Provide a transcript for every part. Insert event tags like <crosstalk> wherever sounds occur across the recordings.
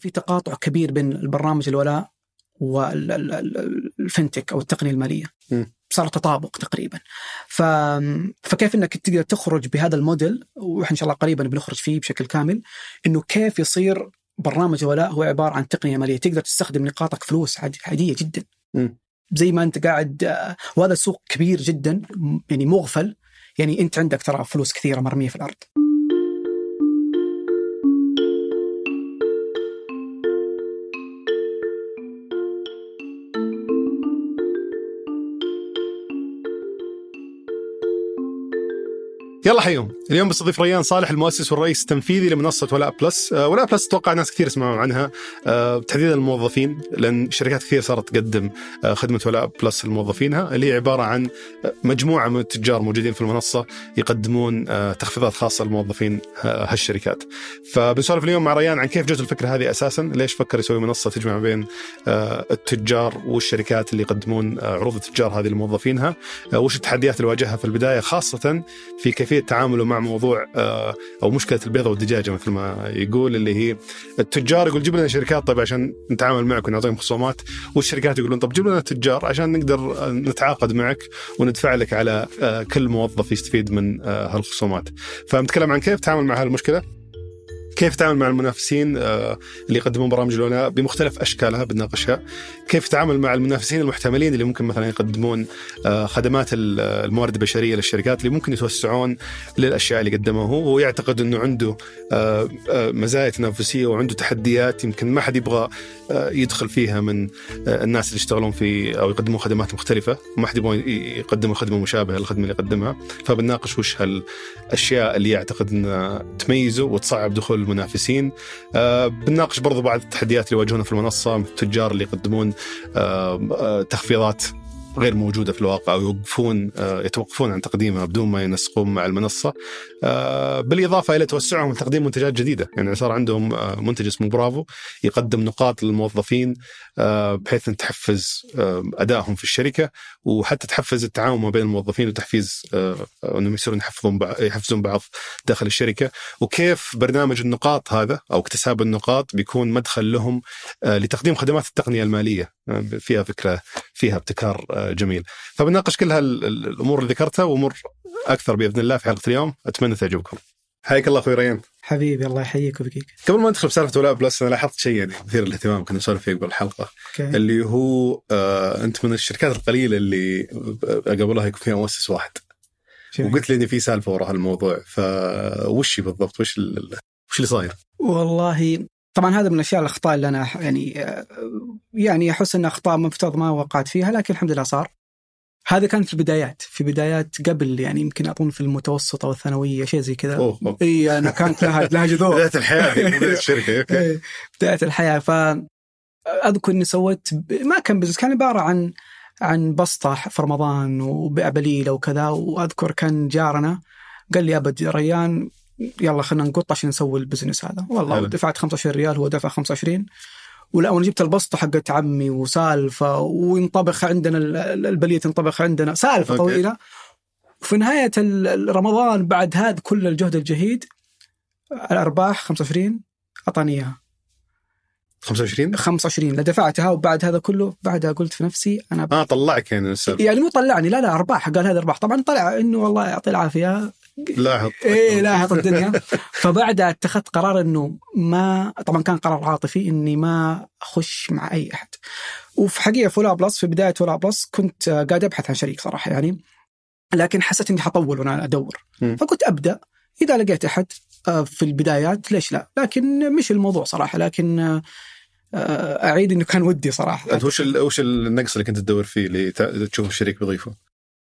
في تقاطع كبير بين البرنامج الولاء والفنتك أو التقنية المالية. م. صار تطابق تقريبا. ف... فكيف إنك تقدر تخرج بهذا الموديل؟ وإحنا إن شاء الله قريبا بنخرج فيه بشكل كامل. إنه كيف يصير برنامج ولاء هو عبارة عن تقنية مالية. تقدر تستخدم نقاطك فلوس عادي- عادية جدا. م. زي ما أنت قاعد وهذا سوق كبير جدا يعني مغفل. يعني أنت عندك ترى فلوس كثيرة مرمية في الأرض. يلا حيهم اليوم بستضيف ريان صالح المؤسس والرئيس التنفيذي لمنصة ولاء Plus. آه، ولاء Plus أتوقع ناس كثير يسمعون عنها. آه، تحديدا الموظفين لأن شركات كثير صارت تقدم آه، خدمة ولاء Plus لموظفينها اللي هي عبارة عن مجموعة من التجار موجودين في المنصة يقدمون تخفيضات خاصة لموظفين هالشركات. فبنسولف اليوم مع ريان عن كيف جت الفكرة هذه أساسا. ليش فكر يسوي منصة تجمع بين التجار والشركات اللي يقدمون عروض التجار هذه لموظفينها وش التحديات اللي واجهها في البداية خاصة في كيفية تعامله مع موضوع آه، أو مشكلة البيضة والدجاجة مثل ما يقول اللي هي التجار يقول جيب لنا شركات طيب عشان نتعامل معك ونعطيهم خصومات والشركات يقولون طب جيب لنا تجار عشان نقدر آه، نتعاقد معك وندفع لك على آه، كل موظف يستفيد من هالخصومات. فنتكلم عن كيف تعامل مع هالمشكلة؟ كيف تتعامل مع المنافسين آه، اللي يقدمون برامج الولاء بمختلف أشكالها بنناقشها كيف تتعامل مع المنافسين المحتملين اللي ممكن مثلا يقدمون آه، خدمات ال- الموارد البشرية للشركات اللي ممكن يتوسعون للأشياء اللي قدمها هو. وهو يعتقد إنه عنده آه، مزايا تنافسية وعنده تحديات يمكن ما حد يبغى يدخل فيها من الناس اللي يشتغلون في أو يقدمون خدمات مختلفة. وما حد يبغى ي- يقدموا خدمة مشابهة للخدمة اللي يقدمها. فبنناقش وش هالأشياء اللي يعتقد إنها تميزه وتصعب دخول المنافسين. آه، بنناقش برضو بعض التحديات اللي يواجهونها في المنصة التجار اللي يقدمون آه، آه، تخفيضات. غير موجودة في الواقع أو يوقفون آه، يتوقفون عن تقديمها بدون ما ينسقون مع المنصة. آه، بالإضافة إلى توسعهم لتقديم منتجات جديدة. يعني صار عندهم آه، منتج اسمه برافو يقدم نقاط للموظفين بحيث إن تحفز أدائهم في الشركة وحتى تحفز التعاون ما بين الموظفين وتحفيز أنهم يصيرون يحفظون يحفزون بعض داخل الشركة. وكيف برنامج النقاط هذا أو اكتساب النقاط بيكون مدخل لهم لتقديم خدمات التقنية المالية؟ آه، فيها فكرة فيها ابتكار جميل. فبناقش كل هالامور اللي ذكرتها وأمور أكثر بإذن الله في حلقة اليوم. أتمنى تعجبكم. حياك الله أخوي ريان. حبيبي الله يحييك ويبقيك. قبل ما ندخل بسالفة ولاء بلس أنا لاحظت شيء يعني مثير للاهتمام كنا نسولف فيه قبل الحلقة. أوكي. اللي هو آه أنت من الشركات القليلة اللي قبلها يكون فيها مؤسس واحد. جميل. وقلت لي إن في سالفة وراء الموضوع فوش بالضبط؟ وش ال- وش اللي صاير؟ والله طبعا هذا من الأشياء الأخطاء اللي أنا يعني آه، يعني أحس إن أخطاء مفترض ما وقعت فيها لكن الحمد لله صار. هذا كان في البدايات في بدايات قبل يعني يمكن أظن في المتوسطة والثانويه شيء زي كذا. إي أنا كانت لها <laughs> لها جذور بداية الحياة مو بداية <laughs> الشركة بداية الحياة ف أذكر إني سويت ما كان business كان عبارة عن عن بسطة في رمضان وبليلة وكذا وأذكر كان جارنا قال لي ابد ريان يلا خلينا نقط عشان نسوي ال business هذا. والله حلو. دفعت 25 ريال هو دفع 25 ولا وأنا جبت البسطة حقت عمي وسالفة وينطبخ عندنا ال- ال- البليلة تنطبخ عندنا. سالفة أوكي. طويلة. وفي نهاية رمضان بعد هذا كل الجهد الجهيد الأرباح 25 أعطاني إياها. 25 25 لا دفعتها وبعد هذا كله بعدها قلت في نفسي أنا ب... آه طلعك يعني السالفة. يعني مو طلعني لا لا أرباح. قال هذا أرباح. طبعا طلع إنه والله يعطيه العافية. لاحظ. إيه لاحظ الدنيا. فبعدها اتخذت قرار إنه ما طبعا كان قرار عاطفي إني ما أخش مع أي أحد. وفي حقيقة فولاء بلس في بداية فولاء بلس كنت قاعد أبحث عن شريك صراحة يعني لكن حسيت إني حطول وأنا أدور. مم. فكنت أبدأ. إذا لقيت أحد آه، في البدايات ليش لا؟ لكن مش الموضوع صراحة لكن آه، أعيد إنه كان ودي صراحة. أنت وش وش النقص اللي كنت تدور فيه اللي تشوف الشريك بيضيفه؟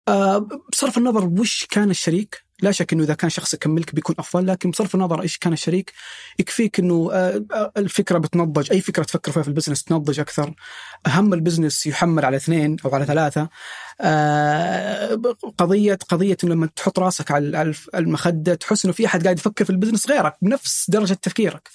آه، بصرف النظر وش كان الشريك؟ لا شك إنه إذا كان شخص يكملك بيكون أفضل لكن بصرف النظر إيش كان الشريك يكفيك إنه آه، آه، الفكرة بتنضج أي فكرة تفكر فيها في البزنس تنضج أكثر. أهم ال business يحمل على اثنين أو على ثلاثة. آه، قضية قضية إنه لما تحط راسك على على المخدة تحس إنه في أحد قاعد يفكر في ال business غيرك بنفس درجة تفكيرك.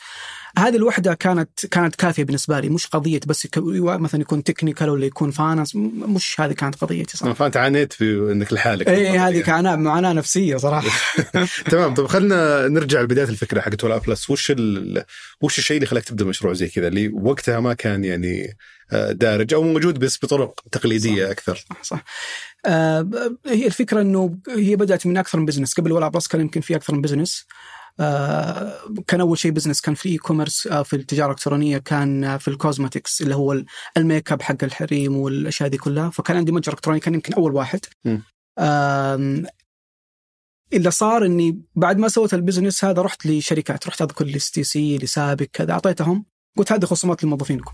هذه الوحدة كانت كانت كافية بالنسبة لي مش قضية بس مثلا يكون technical ولا يكون finance مش هذه كانت قضيتي صراحة. فأنت عانيت في إنك لحالك اي هذه كان معاناة نفسية صراحة. <laughs> تمام طب خلينا نرجع لبداية الفكرة حقت ولاء بلس وش ال... وش الشيء اللي خلاك تبدأ مشروع زي كذا اللي وقتها ما كان يعني آه، دارج أو موجود بس بطرق تقليدية صح. أكثر؟ صح صح. آه هي الفكرة إنه هي بدأت من أكثر من business قبل ولاء بلس كان يمكن في أكثر من business كان أول شيء business كان في e-commerce آه في التجارة الإلكترونية كان آه في ال cosmetics اللي هو ال- الميك اب حق الحريم والأشياء دي كلها. فكان عندي متجر إلكتروني كان يمكن أول واحد. اللي صار إني بعد ما سويت ال business هذا رحت لشركات رحت أذكر ل STC لسابك كذا أعطيتهم. قلت هذه خصومات لموظفينكم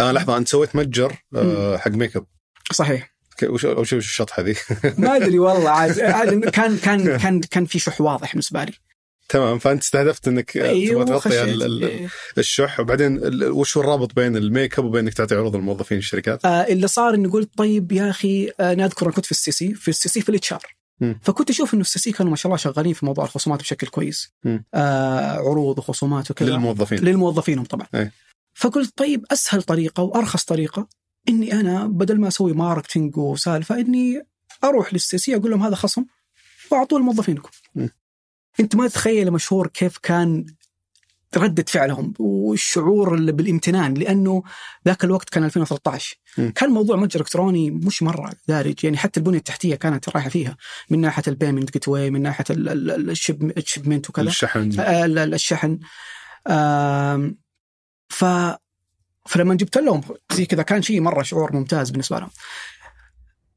آه لحظة أنت سويت متجر آه حق ميك اب صحيح وش وش الشطحة ذي؟ ما أدري والله عاد عاد كان كان <laughs> كان كان في شح واضح بالنسبة لي. تمام فأنت استهدفت إنك آه، تبغى تغطي إيه. الشح وبعدين وش الرابط بين الميك اب وبين إنك تعطي عروض الموظفين الشركات؟ آه اللي صار إني قلت طيب يا أخي آه أنا كنت في STC في STC في ال HR. فكنت أشوف إنه STC كانوا ما شاء الله شغالين في موضوع الخصومات بشكل كويس. آه عروض وخصومات وكذا للموظفين للموظفين طبعا أي. فقلت طيب أسهل طريقة وأرخص طريقة إني أنا بدل ما أسوي marketing وسالفة إني أروح ل STC أقول لهم هذا خصم وأعطوه لموظفينكم. أنت ما تتخيل مشهور كيف كان ردة فعلهم والشعور اللي بالامتنان لأنه ذاك الوقت كان 2013 م. كان موضوع متجر إلكتروني مش مرة دارج يعني حتى البنية التحتية كانت رايحة فيها من ناحية ال payment gateway من ناحية ال- ال- ال- ال ship- ال shipment وكذا. الشحن. آه، ال- ال- الشحن. ف فلما جبت لهم زي كذا كان شيء مرة شعور ممتاز بالنسبة لهم.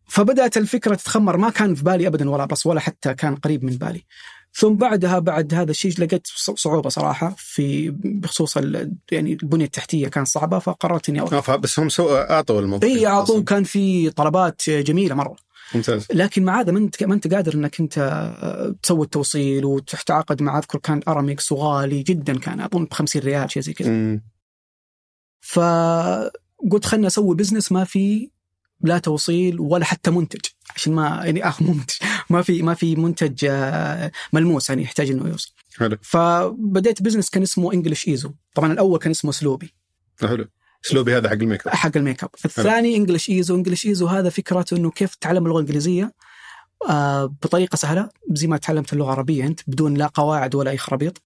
فبدأت الفكرة تتخمر ما كان في بالي ابدا ولاء بلس ولا حتى كان قريب من بالي. ثم بعدها بعد هذا الشيء لقيت صعوبة صراحة في بخصوص يعني البنية التحتية كان صعبة فقررت اني اوقف آه بس هم سو... أعطوا الموظفين إي أعطوه. كان في طلبات جميلة مرة. ممتاز. لكن مع هذا ما أنت ما أنت قادر إنك أنت آه، تسوي التوصيل وتتعاقد مع أذكر كان أرامكس وغالي جدا كان أظن ب 50 ريال شيء زي كذا. فقلت خلنا أسوي business ما في لا توصيل ولا حتى منتج عشان ما يعني اخ منتج. ما في ما في منتج آه، ملموس يعني يحتاج إنه يوصل. حلو. فبديت business كان اسمه English ايزو طبعا الأول كان اسمه اسلوبي حلو. اسلوبي هذا حق الميك أب. حق الميك أب. الثاني English ايزو English ايزو هذا فكرته إنه كيف تتعلم اللغة الإنجليزية آه بطريقة سهلة زي ما تعلمت اللغة العربية أنت بدون لا قواعد ولا أي خرابيط.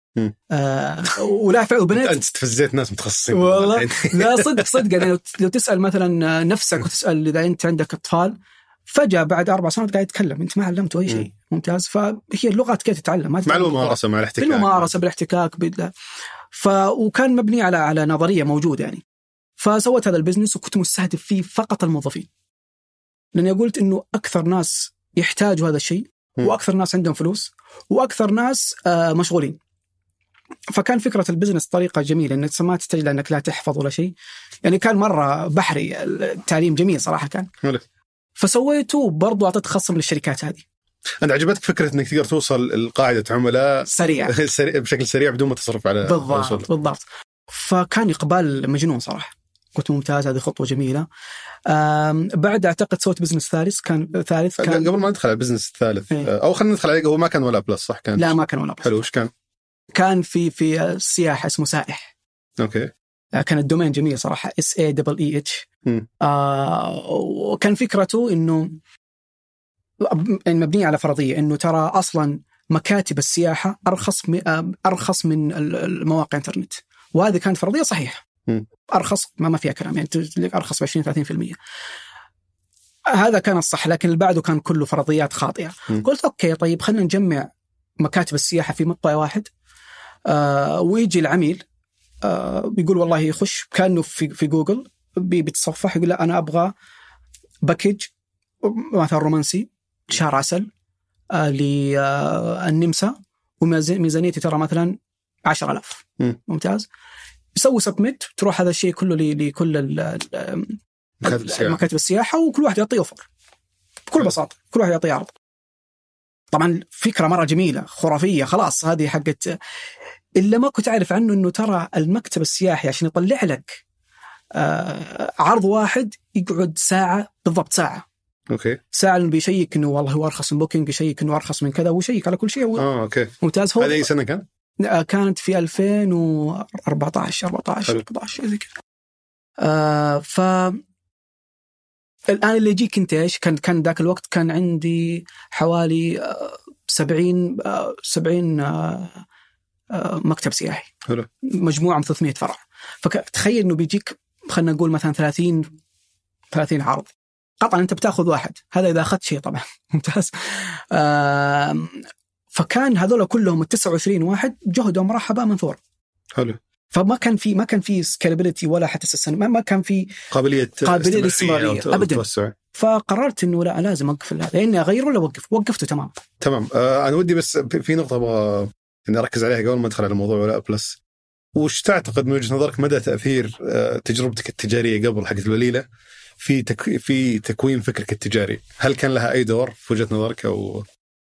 آه ولا فعل. وبنات أنت استفزيت ناس متخصصين والله. لا صدق صدق. يعني لو- لو تسأل مثلا نفسك وتسأل إذا أنت عندك أطفال فجأة بعد أربع سنوات قاعد يتكلم أنت ما علمته أي شيء. ممتاز. فهي اللغات كيف تتعلم ما مع الممارسه مع الاحتكاك. بالممارسه بالاحتكاك بال... ف وكان مبني على على نظرية موجودة يعني. فسويت هذا ال business وكنت مستهدف فيه فقط الموظفين. لأني قلت إنه أكثر ناس يحتاجوا هذا الشيء. وأكثر ناس عندهم فلوس وأكثر ناس آه، مشغولين. فكان فكرة ال business طريقة جميلة إنك ما تحتاج لانك لا تحفظ ولا شيء. يعني كان مرة بحري التعليم جميل صراحة كان. فسويته برضو أعطيت خصم للشركات هذه. انت عجبتك فكرة إنك تقدر توصل لقاعده عملاء <laughs> سريع. بشكل سريع بدون ما تصرف على بالضبط الوصول. بالضبط. فكان إقبال مجنون صراحة. قلت ممتاز هذه خطوة جميلة. بعد أعتقد سويت business ثالث كان ثالث كان قبل ما ندخل على ال business الثالث إيه. أو خلينا ندخل عليه هو ما كان ولاء بلس صح؟ كان. لا ما كان ولاء بلس. حلو وش كان؟ كان في في السياحه اسمه سائح. أوكي. آه، كان ال domain جميل صراحة S A double A H ممم. وكان فكرته إنه يعني مبنيه على فرضية إنه ترى أصلا مكاتب السياحة أرخص م- آه، أرخص من ال- المواقع الإنترنت وهذه كانت فرضية صحيحة. أرخص ما, ما فيها كلام يعني أرخص ب 20 30% هذا كان الصح لكن اللي بعده كان كله فرضيات خاطئة مم. قلت okay طيب خلينا نجمع مكاتب السياحة في مقطع واحد آه ويجي العميل آه بيقول والله يخش كأنه في في جوجل بيتصفح يقول لا أنا أبغى باكج مثلا رومانسي شهر عسل آه للنمسا وميزانيتي ترى مثلا 10000 مم. ممتاز؟ يسوي سبميت تروح هذا الشيء كله لكل مكاتب السياحة. مكاتب السياحة وكل واحد يعطيه أوفر. بكل. بساطة كل واحد يعطيه عرض. طبعا فكرة مرة جميلة خرافية خلاص هذه حقت. إلا ما كنت أعرف عنه إنه ترى المكتب السياحي عشان يطلع لك آه عرض واحد يقعد ساعة بالضبط ساعة. okay. ساعة بيشيك إنه والله هو أرخص من بوكينج يشيك إنه أرخص من كذا ويشيك على كل شيء. آه okay. ممتاز. هو هذا أي سنة كان؟ آه، كانت في 2014 14 حلو. 14 شيء زي كذا. آه ف الآن اللي يجيك أنت إيش؟ كان كان ذاك الوقت كان عندي حوالي آه، 70 آه، 70 آه، آه، مكتب سياحي. حلو. مجموعة من 300 فرع فتخيل إنه بيجيك خلينا نقول مثلا 30 30 عرض. قطعا أنت بتأخذ واحد. هذا إذا أخذت شيء طبعا. <laughs> ممتاز. فكان هذول كلهم ال 29 واحد جهدهم راح هباء منثور حلو. فما كان في ما كان في سكيلابيلتي ولا حتى ما ما كان في قابلية للاستمرارية. أو أبداً. توسع. فقررت إنه لا لازم اوقف هذا. إني أغير ولا اوقف وقفته تمام تمام. آه أنا ودي بس في نقطة أبغى إني أركز عليها قبل ما أدخل على موضوع ولاء بلس وش تعتقد من وجهة نظرك مدى تأثير آه تجربتك التجارية قبل حقت الوليله في تك... في تكوين فكرك التجاري؟ هل كان لها أي دور في وجهة نظرك أو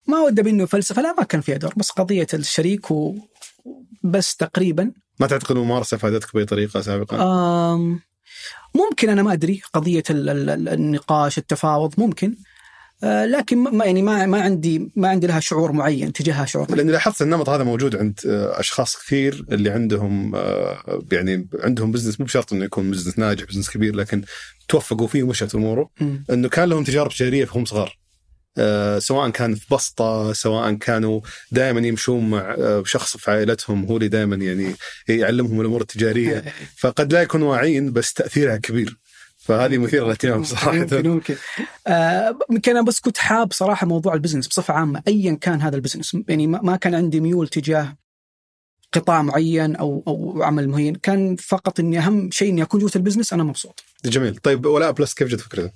ما ودي منه فلسفة لا ما كان فيها دور بس قضية الشريك و بس تقريبا ما تعتقد الممارسه فادتك بأي طريقة سابقا؟ آم، ممكن أنا ما أدري قضية ال- ال- ال- النقاش التفاوض ممكن لكن ما يعني ما ما عندي ما عندي لها شعور معين تجاهها شعور معين. لأني لاحظت النمط هذا موجود عند آه، أشخاص كثير اللي عندهم آه، يعني عندهم business مو بشرط إنه يكون business ناجح business كبير لكن توفقوا فيه ومشت أموره. إنه كان لهم تجارب تجارية وهم صغار آه، سواء كان في بسطة سواء كانوا دائما يمشون مع آه، شخص في عائلتهم هو اللي دائما يعني يعلمهم الأمور التجارية <laughs> فقد لا يكون واعيين بس تأثيرها كبير فهذه مثيرة للاهتمام صراحة. ممكن ممكن آه أنا بس كنت حاب صراحة موضوع ال business بصفة عامة ايا كان هذا ال business. يعني ما كان عندي ميول تجاه قطاع معين أو أو عمل معين كان فقط إني أهم شيء إني أكون جوة ال business أنا مبسوط. جميل. طيب ولاء بلس كيف جت فكرته؟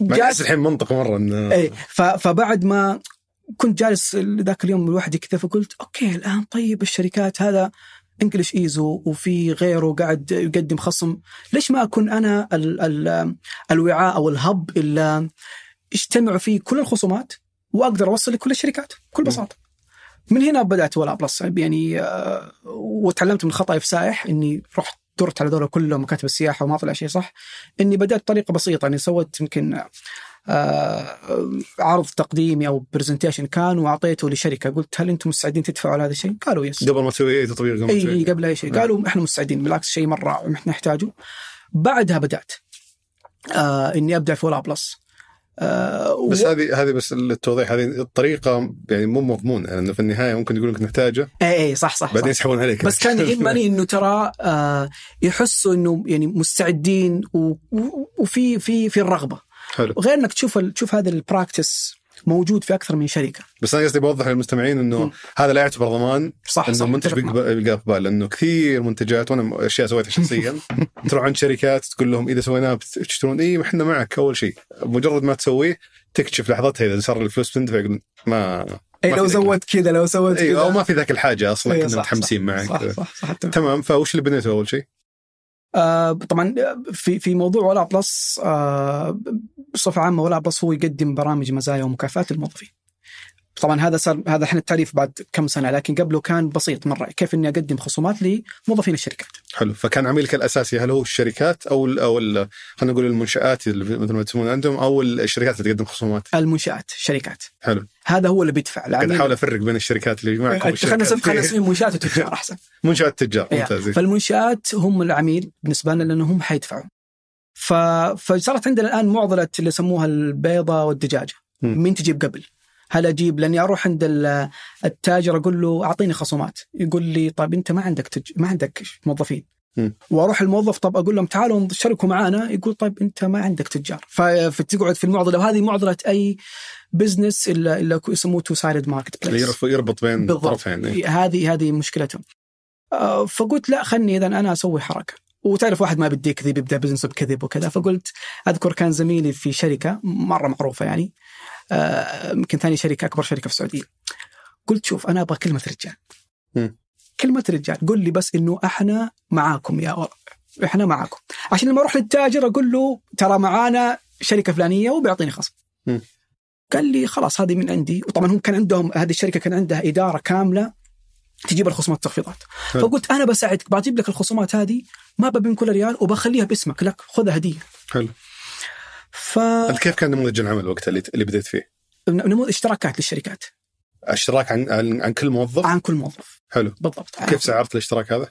جالس- الحين منطقه مرة إن إيه ف- فبعد ما كنت جالس ذاك اليوم لوحدي كذا فقلت okay الآن طيب الشركات هذا English إيزو وفي غيره قاعد يقدم خصم. ليش ما أكون أنا ال ال الوعاء أو ال hub اللي يجتمع فيه كل الخصومات وأقدر أوصل لكل الشركات؟ بكل بساطة. من هنا بدأت ولاء بلس يعني آه، وتعلمت من خطأي في سائح إني رحت درت على ذولا كلهم مكاتب السياحة وما طلع شيء صح. إني بدأت بطريقه بسيطة يعني سويت يمكن عرض تقديمي أو presentation كان واعطيته لشركة. قلت هل أنتم مستعدين تدفعوا على هذا الشيء؟ قالوا yes قبل ما تسوي أي تطبيق قبل إي قبل أي شيء. نعم. قالوا إحنا مستعدين. بالعكس شيء مرة إحنا نحتاجه. بعدها بدأت. آه إني أبدأ في ولاء بلس آه بس و... هذه هذه بس للتوضيح هذه الطريقة يعني مو مضمونه لأنه في النهاية ممكن يقول لك نحتاجه إي إي صح صح, بعدين. يسحبون عليك. بس كان <laughs> يهمني إنه ترى آه يحسوا إنه يعني مستعدين و... و... وفي في في الرغبة. حلو. غير إنك تشوف. تشوف هذا ال practice موجود في أكثر من شركة. بس أنا قصدي بوضح للمستمعين إنه مم. هذا لا يعتبر ضمان صح إنه صح. المنتج بيلقاه اقبال لأنه كثير منتجات وأنا أشياء سويتها شخصيا. <laughs> تروح عند شركات تقول لهم إذا سويناه بتشترون. اي إحنا معك أول شيء. مجرد ما تسويه تكتشف لحظتها إذا صار الفلوس تندفع يقول ما اي لو زودت كذا لو سويت اي كذا. أو ما في ذاك الحاجة أصلا إيه، كنا صح، متحمسين صح، معك. صح صح صح أتفق. تمام فوش اللي بنيته أول شيء؟ آه طبعا في في موضوع ولاء بلس آه بصفة عامة ولا بلس هو يقدم برامج مزايا ومكافآت للموظفين. طبعا هذا صار هذا إحنا التعريف بعد كم سنة لكن قبله كان بسيط مرة كيف إني أقدم خصومات لموظفين الشركات. حلو فكان عميلك الأساسي هل هو الشركات أو ال أو خلينا نقول المنشآت مثل ما تسمون عندهم أو الشركات اللي تقدم خصومات المنشآت الشركات حلو هذا هو اللي بيدفع قاعد العميل احاول أفرق بين الشركات اللي معكم خلينا نسمي خلينا نسمي <laughs> منشآت وتجار أحسن. منشآت تجار إيه. ممتاز فالمنشآت هم العميل بالنسبة لنا لأنه هم حيدفعوا. ف... فصارت عندنا الآن معضلة اللي يسموها البيضة والدجاجة. مين تجيب قبل؟ هل أجيب؟ لأني أروح عند ال- التاجر أقول له أعطيني خصومات، يقول لي طيب أنت ما عندك تج... ما عندك موظفين. وأروح الموظف طب أقول لهم تعالوا اشتركوا معانا. يقول طيب أنت ما عندك تجار. فتقعد في المعضلة. وهذه معضلة أي business الا إلا يسموه two side marketplace يربط- بين بالضبط. طرفين. إيه. هذه هذه مشكلتهم. آه، فقلت لا خلني اذا أنا أسوي حركة. وتعرف واحد ما بدي يكذب يبدا بزنس بكذب وكذا. فقلت أذكر كان زميلي في شركة مرة معروفة يعني. يمكن ثاني شركة أكبر شركة في السعودية. قلت شوف أنا أبغى كلمة رجال. كلمة رجال. قل لي بس إنه إحنا معاكم يا ور... إحنا معاكم. عشان لما أروح للتاجر أقول له ترى معانا شركة فلانية وبيعطيني خصم. قال لي خلاص هذه من عندي. وطبعا هم كان عندهم هذه الشركة كان عندها إدارة كاملة تجيب الخصومات والتخفيضات حلو. فقلت أنا بساعدك بجيب لك الخصومات هذه ما أبي منك ولا ريال وبخليها باسمك. لك خذها هدية. حلو. ف أنت كيف كان نموذج العمل وقتها اللي اللي بديت فيه؟ نموذج اشتراكات للشركات. اشتراك عن عن, كل موظف؟ عن كل موظف. حلو. بالضبط. كيف سعرت الاشتراك هذا؟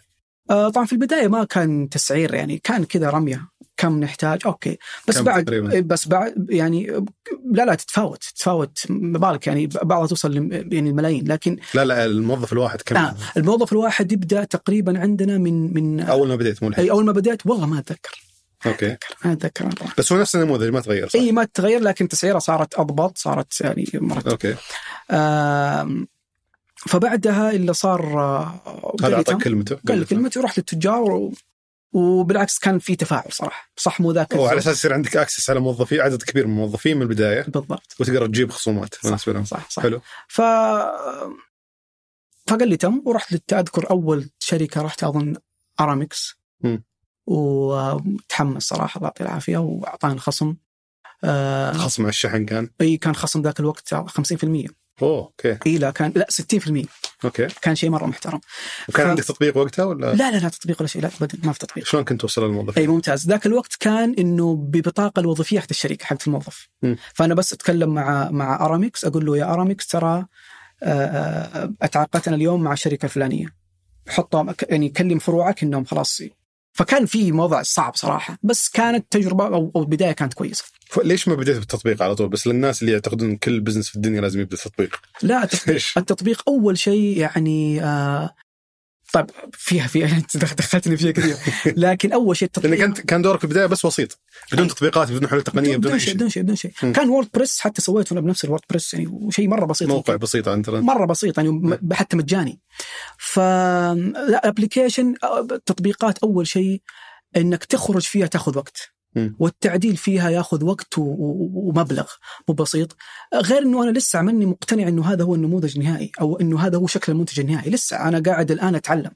آه طبعا في البداية ما كان تسعير يعني كان كذا رمية. كم نحتاج؟ okay. بس بعد تقريباً؟ بس بعد يعني لا لا تتفاوت. تتفاوت مبالغ يعني بعضها توصل يعني الملايين. لكن لا لا الموظف الواحد كم؟ آه الموظف الواحد يبدأ تقريبا عندنا من من أول ما بديت مو اي أول ما بديت والله ما أتذكر. okay ما أتذكر أنا. بس هو نفس النموذج ما تغير صح؟ إي ما تغير لكن تسعيرها صارت أضبط صارت يعني مرتب okay فبعدها اللي صار آه، هذا أعطاك. كلمته قال لي كلمتي ورحت للتجار و... وبالعكس كان في تفاعل صراحة صح مو ذاك هو على الزود. أساس يصير عندك access على موظفين عدد كبير من الموظفين من البداية بالضبط وتقدر تجيب خصومات بالنسبة لهم صح, صح. حلو ف فقال لي تم ورحت. أذكر أول شركة رحت أظن أرامكس. وتحمس صراحة الله يعطيه العافية واعطاني خصم. آه خصم على الشحن كان؟ إي كان خصم ذاك الوقت 50% أوه okay. إي لا كان لا 60% okay. كان شيء مرة محترم. وكان ف- عندك تطبيق وقتها ولا؟ لا لا لا تطبيق ولا شيء لا ابدا ما في تطبيق. شلون كنت توصل للموظفين؟ إي ممتاز. ذاك الوقت كان إنه ببطاقة الوظيفية حق الشركة حقت الموظف. مم. فأنا بس أتكلم مع مع أرامكس أقول له يا أرامكس ترى آه، آه، اتعاقدنا اليوم مع الشركة الفلانية. حطهم يعني كلم فروعك إنهم خلاص فكان في موضع صعب صراحة بس كانت تجربة أو أو البدايه كانت كويسة. ليش ما بديت بالتطبيق على طول؟ بس للناس اللي يعتقدون كل بزنس في الدنيا لازم يبدأ تطبيق لا التطبيق؟ التطبيق أول شيء يعني آه طيب فيها فيها <laughs> انت دخلتني فيها كثير. لكن أول شيء التطبيق لانك انت كان دورك في البداية بس وسيط بدون تطبيقات بدون حلول تقنية بدون شيء بدون شيء بدون شيء. كان وورد بريس حتى سويته أنا بنفس الوورد بريس يعني وشيء مرة بسيط موقع بسيط على الإنترنت. مرة بسيط يعني م- حتى مجاني. ف لا application التطبيقات أول شيء إنك تخرج فيها تاخذ وقت. والتعديل فيها ياخذ وقت ومبلغ مو بسيط. غير إنه أنا لسه ماني مقتنع إنه هذا هو النموذج النهائي أو إنه هذا هو شكل المنتج النهائي. لسه أنا قاعد الآن أتعلم.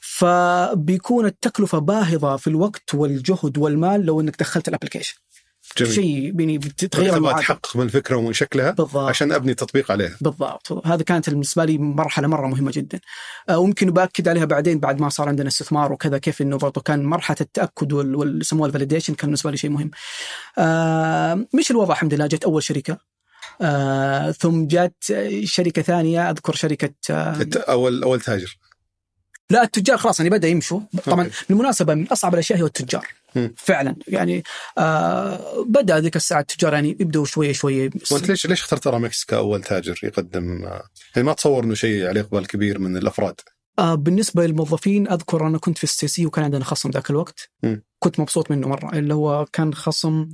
فبيكون التكلفة باهظة في الوقت والجهد والمال لو إنك دخلت ال application جميل. شيء يعني بتتغير تبغى المعادلة. تحقق من الفكرة ومن شكلها بالضبط. عشان أبني تطبيق عليها. بالضبط. هذا كانت بالنسبة لي مرحلة مرة مهمة جدا. آه، ويمكن باكد عليها بعدين بعد ما صار عندنا استثمار وكذا كيف إنه برضه كان مرحلة التأكد وال- وال يسموها الفاليديشن كان بالنسبة لي شيء مهم. آه، مش الوضع الحمد لله جت أول شركة. آه، ثم جت شركة ثانية أذكر شركة آه، أول أول تاجر. لا التجار خلاص يعني بدأ يمشوا. طبعا. بالمناسبة من أصعب الأشياء هو التجار. فعلا. يعني آه بدأ ذيك الساعة التجار يعني يبدوا شوية شوية. وأنت ليش ليش اخترت ارامكس كاول تاجر يقدم؟ آه، يعني ما تصور إنه شيء عليه إقبال كبير من الأفراد. آه بالنسبة للموظفين أذكر أنا كنت في السي سي وكان عندنا خصم ذاك الوقت. مم. كنت مبسوط منه مرة. اللي هو كان خصم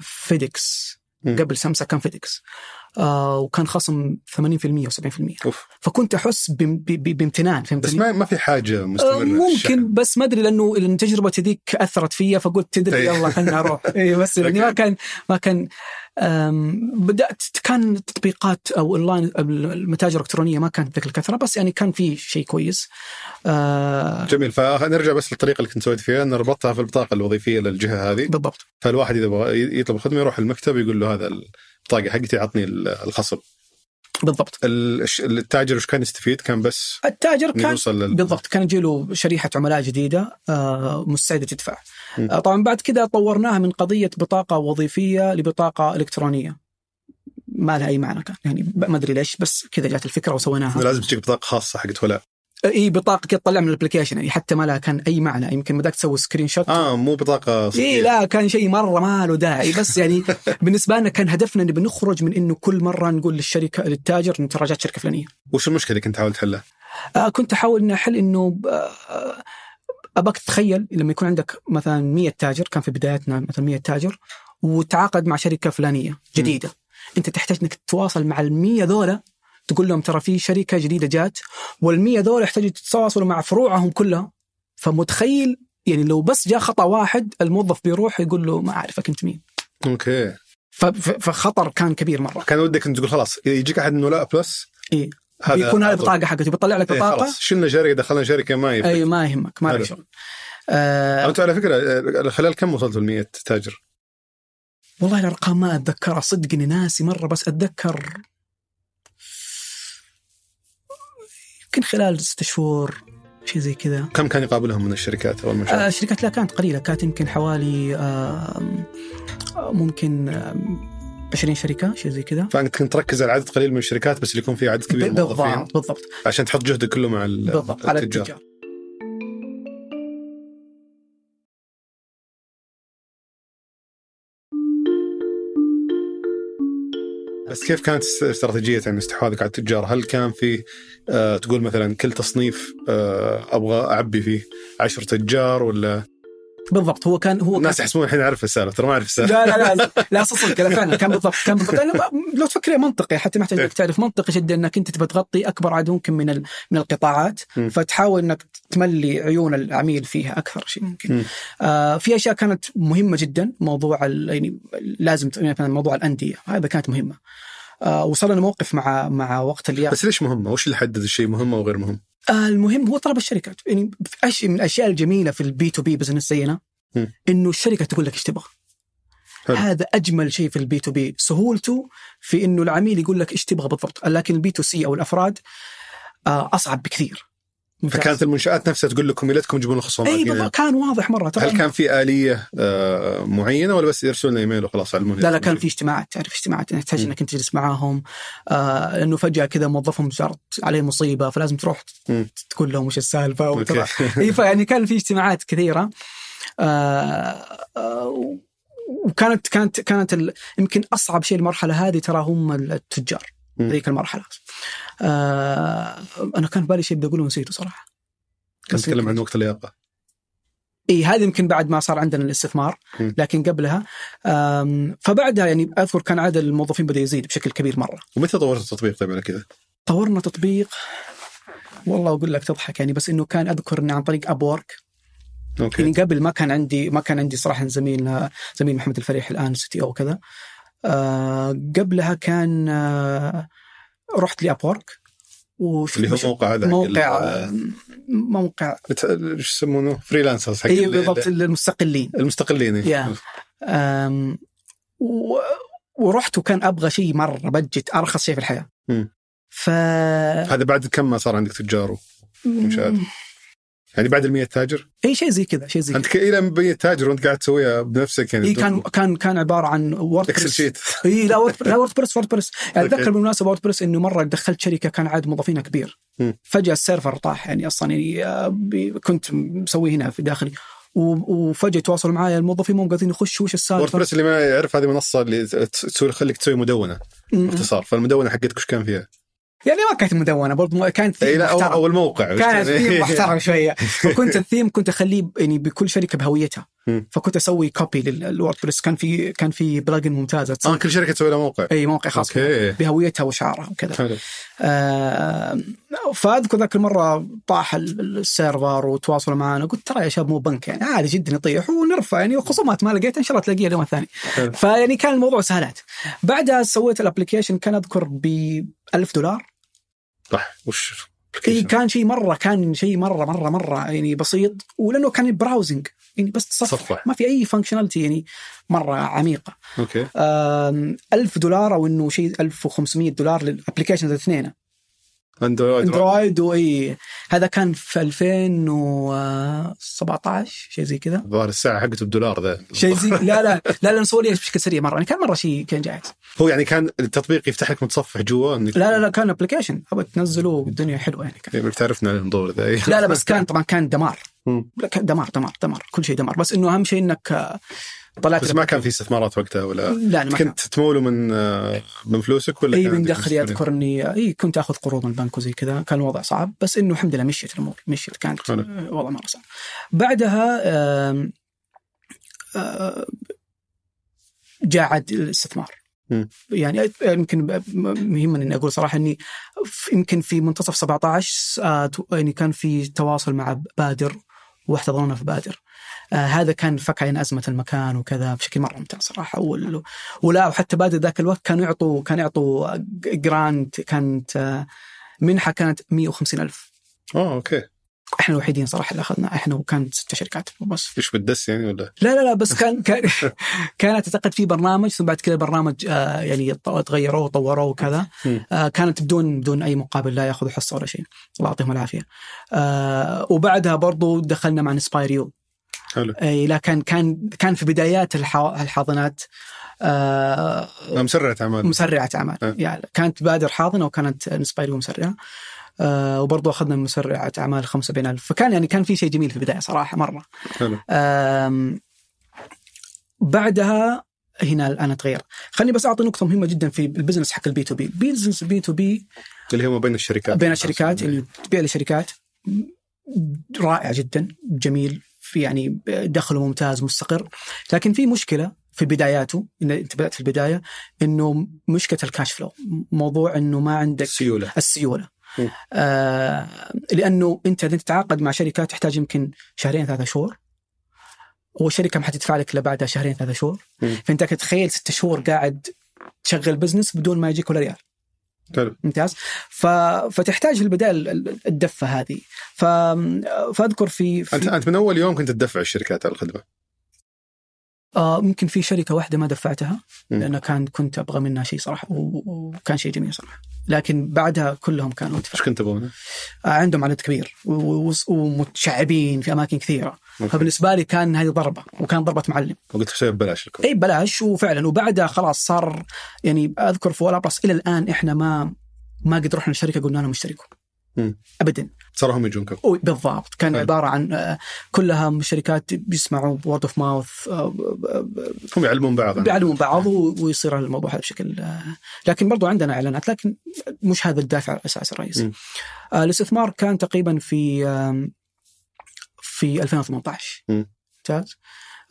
FedEx. قبل SMSA كان FedEx. آه وكان خصم 80% و70% off. فكنت ب- بامتنان بس فهمتني؟ ما ما في حاجة آه مستمرة ممكن بس ما أدري لأنه لأن تجربتي ذيك أثرت فيا فقلت تدري إيه. يلا خلنا أروح. <laughs> اي بس يعني ما كان ما كان بدأت كان تطبيقات أو اونلاين المتاجر الإلكترونية ما كانت ذيك الكثرة بس يعني كان في شيء كويس. آه جميل. فنرجع بس للطريقة اللي كنت سويت فيها ان ربطتها في البطاقة الوظيفية للجهة هذه. بالضبط. فالواحد إذا بغى يطلب خدمة يروح المكتب يقول له هذا البطاقه حقتي عطني الخصم. بالضبط. التاجر وش كان يستفيد؟ كان بس التاجر كان يوصل لل... بالضبط كان يجي له شريحة عملاء جديدة آه، مستعدة تدفع. م. آه، طبعا بعد كذا طورناها من قضية بطاقة وظيفية لبطاقة إلكترونية. ما لها أي معنى كان يعني ما أدري ليش بس كذا جات الفكرة وسويناها. لازم تجيك بطاقة خاصة حقت ولاء إي بطاقة تطلع من ال application يعني حتى ما لها كان أي معنى. يمكن بدك تسوي screenshot آه مو بطاقة إي. لا كان شيء مرة ما له داعي. بس يعني <laughs> بالنسبة لنا كان هدفنا نبي نخرج من إنه كل مرة نقول للشركة للتاجر إنه ترى جات شركة فلانية. وش المشكلة اللي كنت تحاول تحلها؟ آه كنت أحاول إني أحل إنه آه أبغاك تتخيل لما يكون عندك مثلا 100 تاجر كان في بدايتنا مثلا 100 تاجر وتعاقد مع شركة فلانية جديدة. أنت تحتاج إنك تتواصل مع ال 100 ذولا تقول لهم ترى في شركة جديدة جات وال 100 ذولا يحتاجوا تتواصلوا مع فروعهم كلها. فمتخيل يعني لو بس جاء خطأ واحد الموظف بيروح يقول له ما اعرفك أنت مين. okay. فخطر كان كبير مرة. كان ودك أنت تقول خلاص إذا يجيك أحد من ولاء Plus إيه. بيكون هذه. البطاقة حقته بيطلع لك إيه بطاقة؟ خلاص. شلنا شركه دخلنا شركه ما يفرق. أي ما يهمك ما. لك شغل. آه أنتم على فكرة آه، خلال كم وصلتوا ل 100 تاجر؟ والله الأرقام ما أتذكرها. صدق اني ناسي مرة بس أتذكر يمكن خلال ست شهور شيء زي كذا. كم كان يقابلهم من الشركات أو المشاريع؟ آه الشركات لا كانت قليلة. كانت يمكن حوالي آه ممكن آه 20 شركة شيء زي كذا. فأنت كنت تركز على عدد قليل من الشركات بس اللي يكون فيه عدد كبير بالضبط بالضبط. عشان تحط جهدك كله مع ال- بالضبط على التجار. بس كيف كانت است- استراتيجية يعني استحواذك على التجار؟ هل كان في آه تقول مثلا كل تصنيف آه أبغى أعبي فيه عشر تجار ولا بالضبط هو كان هو الناس يحسبون الحين اعرف السالفه ترى ما اعرف السالفه لا لا لا لا صدق لا فعلا كان بالضبط كان بالضبط لأنه لو تفكر منطقي حتى ما يحتاج انك تعرف منطقي جدا إنك أنت تبغى تغطي أكبر عدد ممكن من ال- من القطاعات م. فتحاول إنك تملي عيون العميل فيها أكثر شيء ممكن. م. آه في أشياء كانت مهمة جدا موضوع ال- يعني لازم ت- مثلا موضوع الأندية هذا كانت مهمة. آه وصلنا موقف مع مع وقت الياس بس ليش مهمة؟ وش اللي حدد الشيء مهم أو غير مهم؟ آه المهم هو طلب الشركات يعني من الأشياء الجميلة في ال B2B business زينا. إنه الشركة تقول لك إيش تبغى. هذا أجمل شيء في ال B2B سهولته في إنه العميل يقول لك إيش تبغى بالضبط لكن ال B2C أو الأفراد آه أصعب بكثير. فكانت المنشآت نفسها تقول لكم يا ليتكم تجيبون الخصومات اي. بالضبط. كان واضح مرة. ترى هل كان في آلية آه معينة ولا بس يرسلوا لنا إيميل وخلاص علموني لا لا كان في اجتماعات. تعرف اجتماعات. تحتاج. إنك أنت تجلس معاهم. آه لأنه فجأة كذا موظفهم صارت عليه مصيبة فلازم تروح. تقول لهم وش السالفة <laughs> اي فيعني كان في اجتماعات كثيرة. آه آه وكانت كانت كانت يمكن أصعب شيء المرحلة هذه ترى هم التجار. ذيك المرحلة. آه أنا كان في بالي شيء بدي أقوله ونسيته صراحة. كنت نتكلم عن وقت اللياقة. إي هذه يمكن بعد ما صار عندنا الاستثمار. لكن قبلها فبعدها يعني أذكر كان عدد الموظفين بدأ يزيد بشكل كبير مرة. ومتى طورت التطبيق طيب على كذا؟ طورنا تطبيق والله أقول لك تضحك يعني بس إنه كان أذكر انه عن طريق Upwork okay. يعني قبل ما كان عندي ما كان عندي صراحة زميل زميل محمد الفريح الآن CTO كذا آه قبلها كان آه رحت ل Upwork وش اللي هو موقع هذا موقع ال- موقع إيش يسمونه؟ freelancers حق اي ال- بالضبط المستقلين المستقلين إيه. yeah. و- ورحت وكان أبغى شيء مرة budget أرخص شيء في الحياة. ف هذا بعد كم ما صار عندك تجار و- ممتاز. يعني بعد ال 100 تاجر؟ إي شيء زي كذا شيء زي أنت كذا. ك- إلى 100 تاجر وأنت قاعد تسويها بنفسك يعني إي كان كان كان عبارة عن Word Excel sheet إي لا Word لا WordPress WordPress يعني. اتذكر بالمناسبة WordPress إنه مرة دخلت شركة كان عدد موظفينها كبير. مم. فجأة ال server طاح يعني أصلا يعني آه، كنت مسويه هنا في داخلي. وفجأة تواصلوا معي الموظفين مو قادرين يخشوا وش السالفة؟ WordPress اللي ما يعرف هذه منصة اللي تسوي تخليك تسوي مدونة م- باختصار. فالمدونة حقتك وش كان فيها؟ يعني ما كانت مدونة برضو كانت ثيم لا أو, محترم. أو الموقع كانت كان؟ ثيم محترم شوية <laughs> فكنت الثيم كنت أخليه يعني بكل شركة بهويتها. فكنت أسوي copy لل WordPress. كان في كان في plugin ممتازه آه كل شركة تسوي لها موقع. إي موقع خاص بهويتها وشعارها وكذا. آه فأذكر ذاك المرة طاح ال- ال server وتواصلوا معنا. قلت ترى يا شباب مو بنك يعني. عادي جدا يطيح ونرفع. يعني خصومات ما لقيت إن شاء الله تلاقيها اليوم الثاني. فيعني كان الموضوع سهلات. بعدها سويت ال application كان أذكر ب 1000 دولار. صح وش إي كان شيء مرة كان شيء مرة مرة مرة يعني بسيط. ولأنه كان browsing يعني بس تصفح تصفح. ما في أي functionality يعني مرة عميقة. okay. آم، 1000 دولار أو إنه شيء 1500 دولار لل applications الاثنين Android. Android وإي. هذا كان في 2017 شيء زي كذا. الظاهر الساعة حقته بدولار ذا. شيء زي لا لا لا لا نسوي بشكل سريع مرة. يعني كان مرة شيء كان جاهز. هو يعني كان التطبيق يفتح لك متصفح جوا لا لا لا كان application app تنزله والدنيا حلوة يعني كان. يعني بتعرفنا عن الموضوع ذا. إيه. لا لا بس كان طبعا كان دمار. دمار دمار دمار كل شيء دمار. بس إنه أهم شيء إنك آه، طلعت بس ما كان في استثمارات وقتها ولا؟ لا ما كنت تموله من آه، من فلوسك ولا إي من دخلي؟ اذكر اني إي كنت آخذ قروض من البنك وزي كذا. كان الوضع صعب. بس إنه الحمد لله مشيت الأمور. مشيت. كانت. آه، وضع مره صعب بعدها آم، جاء عاد الاستثمار. مم. يعني يمكن مهم إني أقول صراحة إني يمكن في منتصف 17 آه، تو- يعني كان في تواصل مع بادر. واحتضنونا في بادر. آه هذا كان فك علينا أزمة المكان وكذا بشكل مرة ممتاز صراحة. وال- ولا وحتى بادر ذاك الوقت كانوا يعطوا كانوا يعطوا grant كانت آه، منحة كانت 150 ألف. آه okay. إحنا الوحيدين صراحة اللي أخذنا إحنا وكانت ست شركات بس. إيش بالدس يعني ولا؟ لا لا لا بس كان كان <laughs> كانت أعتقد في برنامج ثم بعد كذا البرنامج آه يعني تغيروه وطوروه وكذا. آه كانت بدون بدون أي مقابل لا يأخذوا حصة ولا شيء. الله يعطيهم العافية. آه وبعدها برضو دخلنا مع InspireU حلو. أي لكن كان كان في بدايات الح- الحاضنات آه مسرعة أعمال. مسرعة أعمال. أه. يعني كانت بادر حاضنه وكانت انسباير ومسرعه آه وبرضه أخذنا مسرعة أعمال 75000 فكان يعني كان في شيء جميل في البداية صراحة مرة. حلو. آم، بعدها هنا الآن تغير خليني بس أعطي نقطة مهمة جدا في ال business حق ال B2B. ال business B2B اللي هو بين الشركات. بين الشركات اللي تبيع لشركات. رائع جدا جميل في يعني دخله ممتاز مستقر. لكن في مشكلة في بداياته إن أنت بدأت في البداية إنه مشكلة ال cash flow موضوع إنه ما عندك السيولة. السيولة. آه لأنه انت اذا تتعاقد مع شركة تحتاج يمكن شهرين ثلاثة شهور. والشركة ما حتدفع لك إلا بعدها شهرين ثلاثة شهور. فأنت تتخيل ست شهور قاعد تشغل business بدون ما يجيك ولا ريال. حلو. ممتاز؟ ف... فتحتاج في البدايه ال- ال- الدفة هذه. ف... فأذكر في, انت في... انت من أول يوم كنت تدفع الشركات على الخدمة. آه ممكن في شركة واحدة ما دفعتها. لأن كان كنت أبغى منها شيء صراحة وكان شيء جميل صراحة لكن بعدها كلهم كانوا إيش كنت تبغون؟ آه عندهم عدد كبير ومتشعبين في أماكن كثيرة أوكي. فبالنسبة لي كان هذه ضربة وكان ضربة معلم وقلت شيء ببلاش لكم إي بلاش وفعلا وبعدها خلاص صار يعني أذكر في ولاء بلس إلى الآن إحنا ما ما قد رحنا الشركة قلنا لهم اشتركوا مم. ابدا. صاروا هم يجونكم. أو بالضبط. كان حلو. عبارة عن آه، كلها شركات بيسمعوا word of mouth هم يعلمون بعض. بيعلمون بعض ويصير الموضوع هذا بشكل آه، لكن برضو عندنا إعلانات لكن مش هذا الدافع الاساسي الرئيسي. آه، الاستثمار كان تقريبا في في 2018 مم. ممتاز.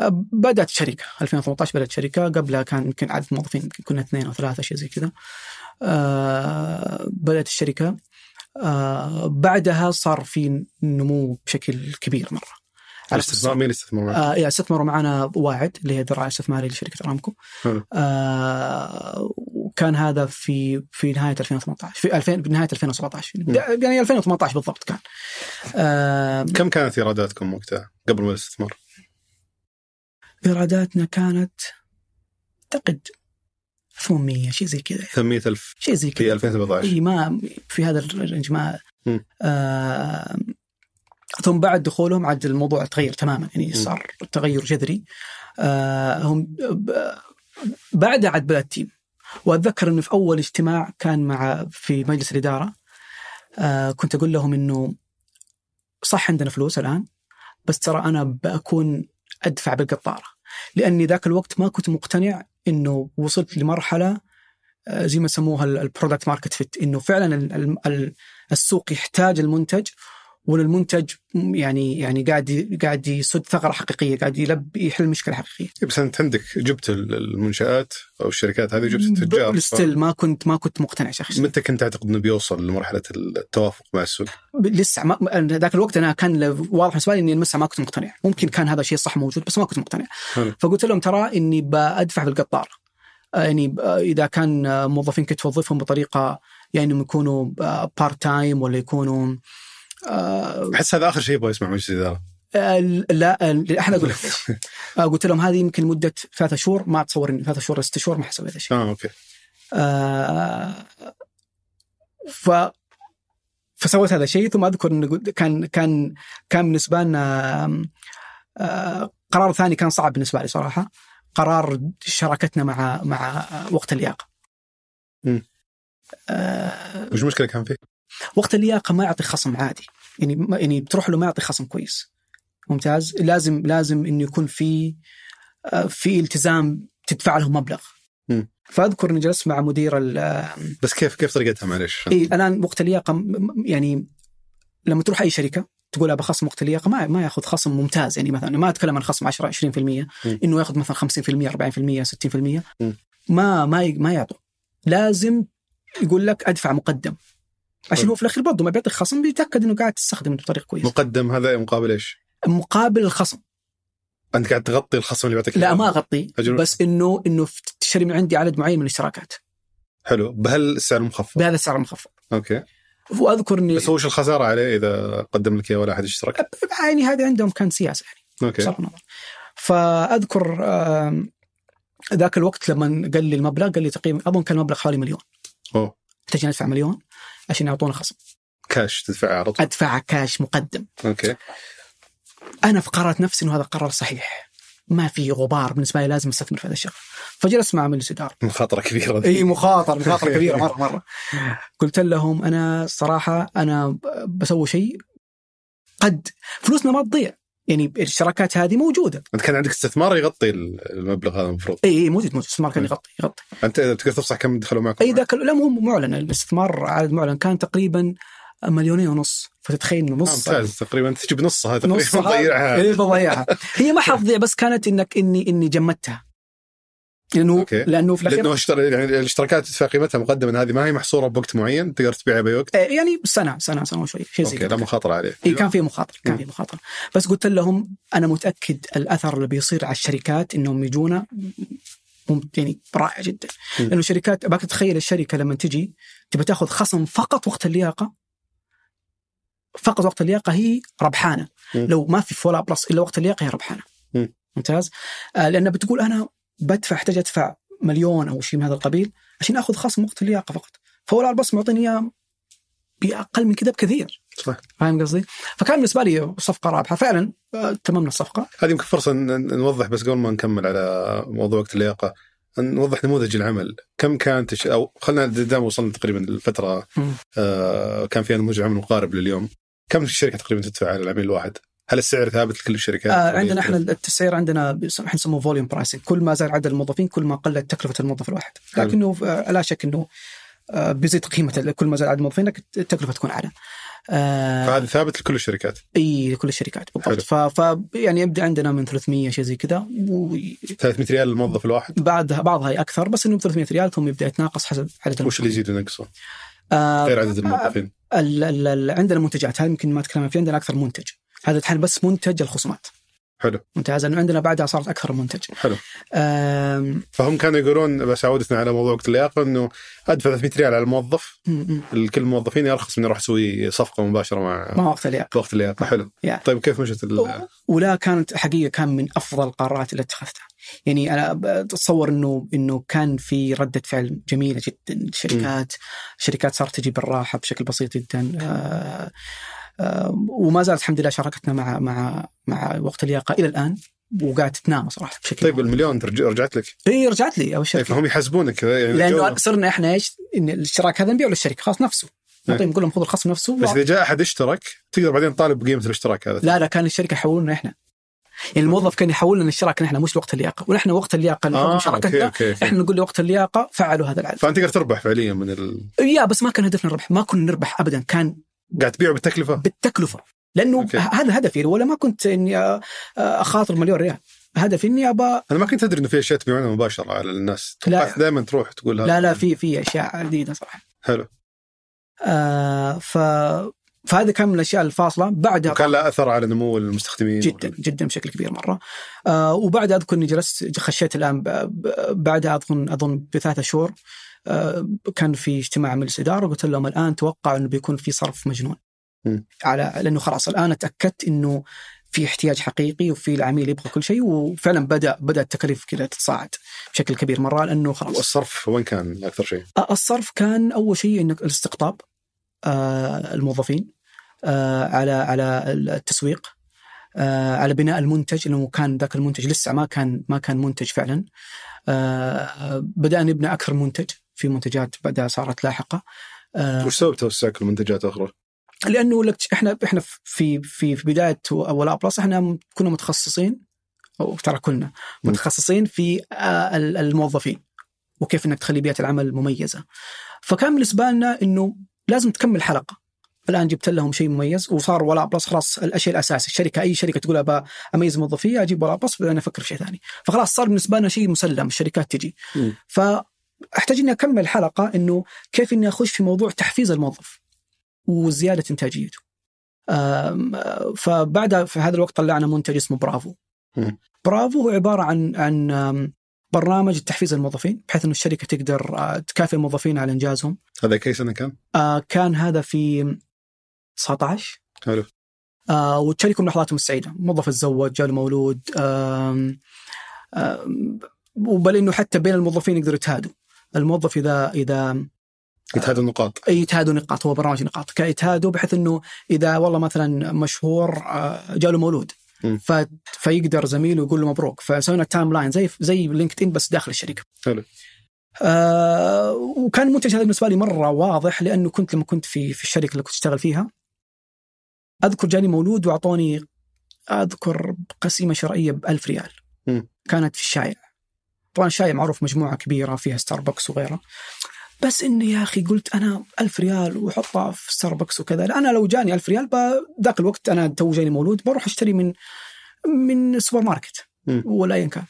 آه، بدأت شركه 2018 بدأت شركه قبلها كان يمكن عدد موظفين يمكن كنا اثنين أو ثلاثة شيء زي كذا. آه، بدأت الشركة. آه، بعدها صار في نمو بشكل كبير مرة على الاستثمار مين الاستثمار معك؟ آه إيه، استثمروا معنا واعد اللي هي ذراع استثماري لشركة أرامكو. آه وكان هذا في في نهاية 2018 في 2000 بنهاية 2017 يعني 2018 بالضبط كان آه كم كانت إيراداتكم وقتها قبل ما الاستثمار؟ إيراداتنا كانت أعتقد 800 شيء زي كذا. 800000 شيء زي في كذا. 2017 إي ما في هذا الرينج ما. آه ثم بعد دخولهم عاد الموضوع تغير تماما. يعني. صار تغير جذري. آه هم بعدها عاد بدأ ال team. وأتذكر إنه في أول اجتماع كان مع في مجلس الإدارة آه كنت أقول لهم إنه صح عندنا فلوس الآن بس ترى أنا بكون أدفع بالقطارة. لأني ذاك الوقت ما كنت مقتنع إنه وصلت لمرحلة آه، زي ما يسموها ال product market fit إنه فعلا ال- ال- ال- السوق يحتاج المنتج وان المنتج يعني يعني قاعد قاعد يسد ثغرة حقيقية قاعد يلبي يحل مشكلة حقيقية. إيه، بس أنت عندك جبت ال- المنشآت أو الشركات هذه جبت التجار still ما كنت ما كنت مقتنع شخصيا متى كنت تعتقد إنه بيوصل لمرحلة التوافق مع السوق؟ لسه ما ذاك الوقت أنا كان واضح بالنسبة لي إني لسه ما كنت مقتنع. ممكن كان هذا الشيء صح موجود بس ما كنت مقتنع. حلو. فقلت لهم ترى إني بأدفع بالقطاره آه، يعني آه، إذا كان آه، موظفين كنت توظفهم بطريقة يعني إنهم يكونوا part time ولا يكونوا آه، احس هذا آخر شيء يبغى يسمع مجلس الإدارة. لا أحنا أقول لك <laughs> آه، قلت لهم هذه يمكن مدة ثلاثة شهور ما اتصور اني ثلاثة شهور ست شهور ما حسوي هذا الشيء آه أوكي. آه، ف فسويت هذا الشيء. ثم أذكر انه كان كان كان بالنسبة لنا آه، قرار ثاني كان صعب بالنسبة لي صراحة. قرار شراكتنا مع مع وقت اللياقه. مم. آه، وش المشكلة كان فيه؟ وقت اللياقه ما يعطي خصم عادي. يعني ما- يعني بتروح له ما يعطي خصم كويس. ممتاز. لازم لازم إنه يكون في آه، في التزام تدفع له مبلغ. مم. فأذكر إني جلست مع مدير ال- بس كيف كيف طريقتها؟ معلش؟ اي الآن وقت اللياقه يعني لما تروح أي شركة تقول ابى خصم وقت اللياقه ما ما ياخذ خصم ممتاز. يعني مثلا ما أتكلم عن خصم 10 20% مم. إنه ياخذ مثلا 50% 40% 60% مم. ما ما ما يعطوا. لازم يقول لك أدفع مقدم. عشان. هو في الأخير برضه ما بيعطيك خصم بيتأكد إنه قاعد تستخدمه بطريقة كويسة. مقدم هذا مقابل إيش؟ مقابل الخصم. أنت قاعد تغطي الخصم اللي بيعطيك لا. ما أغطي أجل. بس إنه إنه تشتري من عندي عدد معين من الاشتراكات. حلو. بهالسعر المخفض بهذا السعر المخفض أوكي. واذكر اني بس وش الخسارة عليه إذا قدم لك إياه ولا أحد اشترك؟ يعني هذا عندهم كان سياسة يعني. أوكي. بصرف فأذكر ذاك الوقت لما قال لي المبلغ قال لي تقريبا أظن كان المبلغ حوالي مليون. أوه. احتاج ندفع مليون. عشان يعطونا خصم. كاش تدفعه على طول. أدفع كاش مقدم. أوكي. أنا في قررت نفسي إنه هذا قرار صحيح. ما في غبار بالنسبة لي لازم أستثمر في هذا الشغل فجلست مع مجلس اداره مخاطرة كبيرة. إي مخاطره مخاطرة كبيرة مرة مرة. <laughs> قلت لهم أنا صراحة أنا بسوي شيء قد فلوسنا ما تضيع. يعني الشراكات هذه موجودة. أنت كان عندك استثمار يغطي المبلغ هذا المفروض. إي إي موجود موجود. الاستثمار كان يغطي يغطي. أنت تقدر تفصح كم دخلوا معك إي ذاك لا مو معلن. الاستثمار عدد معلن. كان تقريبا مليونين ونص. فتتخيل إنه نص. ممتاز. تقريبا تجيب نصها تقريبا تضيعها إي بضيعها هي ما حتضيع بس كانت إنك إني إني جمدتها. لأنه أوكي. لأنه في الاخير لأنه اشتر... يعني الاشتراكات تدفع قيمتها مقدما هذه ما هي محصورة بوقت معين؟ تقدر تبيعها بأي وقت؟ آه، يعني سنة سنة سنة وشوي شيء زي كذا. مخاطرة عليه. اي كان في مخاطرة كان. في مخاطرة. بس قلت لهم أنا متأكد الأثر اللي بيصير على الشركات إنهم يجونا يعني رائع جدا. لأنه الشركات ابغاك تتخيل الشركة لما تجي تبي تأخذ خصم فقط وقت اللياقة؟ فقط وقت اللياقة هي ربحانة. لو ما في فولاء بلس إلا وقت اللياقة هي ربحانة. مم. ممتاز؟ آه لأن بتقول أنا بدفع احتاج ادفع مليون أو شيء من هذا القبيل عشان آخذ خصم وقت اللياقه فقط. فولاء بلس معطيني إياه بأقل من كذا بكثير. صح فاهم قصدي؟ فكان بالنسبة لي صفقة رابحة. فعلا آه، تممنا الصفقة. هذه يمكن فرصة نوضح بس قبل ما نكمل على موضوع وقت اللياقة. نوضح نموذج العمل. كم كانت الش- أو خلينا دام وصلنا تقريبا الفترة. آه كان فيها نموذج عمل مقارب لليوم. كم الشركة تقريبا تدفع على العميل الواحد؟ هل السعر ثابت لكل الشركات؟ آه ولا عندنا إحنا؟ التسعير عندنا إحنا نسموه volume pricing كل ما زاد عدد الموظفين كل ما قلت تكلفة الموظف الواحد. لكنه آه لا شك إنه آه بيزيد قيمة كل ما زاد عدد الموظفين التكلفة تكون أعلى. آه فهذا ثابت لكل الشركات إي لكل الشركات. بالضبط ف, ف يعني يبدأ عندنا من 300 شيء زي كذا 300 ريال للموظف الواحد وبعدها بعضها هي أكثر بس إنه ب 300 ريال ثم يبدأ يتناقص حسب عدد وش اللي. يزيد وينقصه؟ آه غير عدد الموظفين ال ال ال عندنا منتجات هذه يمكن ما تكلمنا فيه عندنا أكثر منتج هذا الحين بس منتج الخصومات. حلو. ممتاز. لأنه عندنا بعدها صارت أكثر من منتج. حلو. آم، فهم كانوا يقولون بس عودتنا على موضوع وقت اللياقة إنه أدفع 300 ريال على الموظف. لكل الموظفين ارخص من أروح أسوي صفقة مباشرة مع ما وقت اللياقة. وقت اللياقة. حلو. يا. طيب كيف مشت ال- ولا كانت حقيقة كان من أفضل القرارات اللي اتخذتها. يعني أنا أتصور إنه إنه كان في ردة فعل جميلة جدا. الشركات الشركات صارت تجي بالراحه بشكل بسيط جدا. آه، وما زالت الحمد لله شراكتنا مع مع مع وقت اللياقة إلى الآن وقاعد تتنامى صراحة بشكل طيب المليون رجعت لك؟ إي رجعت لي أول طيب شيء فهم يحاسبونك يعني لأنه صرنا إحنا إيش إن الاشتراك هذا نبيعه للشركة خلاص نفسه. إيه. نعطيهم نقول لهم خذوا الخصم نفسه بس إذا جاء أحد اشترك تقدر بعدين تطالب بقيمة الاشتراك هذا. لا لا كان الشركة يحولنا إحنا. يعني الموظف كان يحول لنا الاشتراك إحنا مش وقت اللياقة. ونحن وقت اللياقة اللي أوكي شراكتنا. إحنا نقول له وقت اللياقة فعلوا هذا العدد فأنت تقدر تربح فعليا من ال... يا بس ما كان هدفنا الربح ما كنا نربح ابدا كان قاعد تبيعه بالتكلفة؟ بالتكلفة. لأنه أوكي. هذا هدفي ولا ما كنت إني أخاطر مليون ريال. هدفي إني ابى أنا ما كنت أدري إنه في أشياء تبيعونها مباشرة على الناس. لا. توقعت دائما تروح تقول لا لا في في أشياء جديدة صراحة. حلو. آه ف فهذا كان من الأشياء الفاصلة. بعدها وكان له أثر على نمو المستخدمين جدا جدا بشكل كبير مرة. آه وبعد أذكر إني جلست خشيت الآن بعدها أظن أظن بثلاثة شهور. كان في اجتماع مجلس إدارة وقلت لهم الآن توقع إنه بيكون في صرف مجنون مم. على لأنه خلاص الآن أتأكدت إنه في احتياج حقيقي وفي العميل يبغى كل شيء وفعلا بدا بدأ التكاليف كذا تتصاعد بشكل كبير مره لأنه خلاص والصرف وين كان أكثر شيء؟ الصرف كان أول شيء إنك الاستقطاب آه، الموظفين آه، على على التسويق آه، على بناء المنتج لأنه كان ذاك المنتج لسه ما كان ما كان منتج فعلا آه، بدأنا نبني أكثر منتج في منتجات بعدها صارت لاحقة آه، وش سبب توسعك المنتجات أخرى؟ لأنه لك إحنا إحنا في في في بداية ولا بلس إحنا كنا متخصصين أو ترى كلنا. متخصصين في آه، ال- الموظفين وكيف إنك تخلي بيئة العمل مميزة. فكان بالنسبة لنا إنه لازم تكمل حلقة. الآن جبت لهم شيء مميز وصار ولاء بلس خلاص الشيء الاساسي، الشركة أي شركة تقول ابى أميز موظفيه أجيب ولاء بلس بعدين أفكر في شيء ثاني. فخلاص صار بالنسبة لنا شيء مسلم الشركات تجي. م. فاحتاج إني أكمل حلقة إنه كيف إني أخش في موضوع تحفيز الموظف وزيادة إنتاجيته. آه، فبعدها في هذا الوقت طلعنا منتج اسمه برافو. برافو هو عبارة عن عن برنامج تحفيز الموظفين بحيث إنه الشركة تقدر آه، تكافئ الموظفين على إنجازهم. هذا كي سنة كان؟ آه، كان هذا في 19 حلو آه وتشاركهم لحظاتهم السعيدة، موظف تزوج، جاء مولود آم آم وبل إنه حتى بين الموظفين يقدروا يتهادوا. الموظف إذا إذا يتهادوا النقاط. يتهادوا نقاط هو برنامج نقاط، يتهادوا بحيث إنه إذا والله مثلا مشهور آه، جاء له مولود. ف... فيقدر زميله يقول له مبروك. فسوينا timeline زي زي لينكد ان بس داخل الشركة. حلو. آه وكان المنتج هذا بالنسبة لي مرة واضح لأنه كنت لما كنت في في الشركة اللي كنت أشتغل فيها أذكر جاني مولود وأعطوني أذكر قسيمة شرائية ب 1000 ريال. مم. كانت في الشايع طبعا الشايع معروف مجموعة كبيرة فيها ستاربكس وغيرها. بس إني يا أخي قلت أنا ألف ريال وحطها في ستاربكس وكذا. أنا لو جاني ألف ريال ذاك الوقت أنا تو جاني مولود بروح أشتري من من سوبرماركت. ولا ايا كان.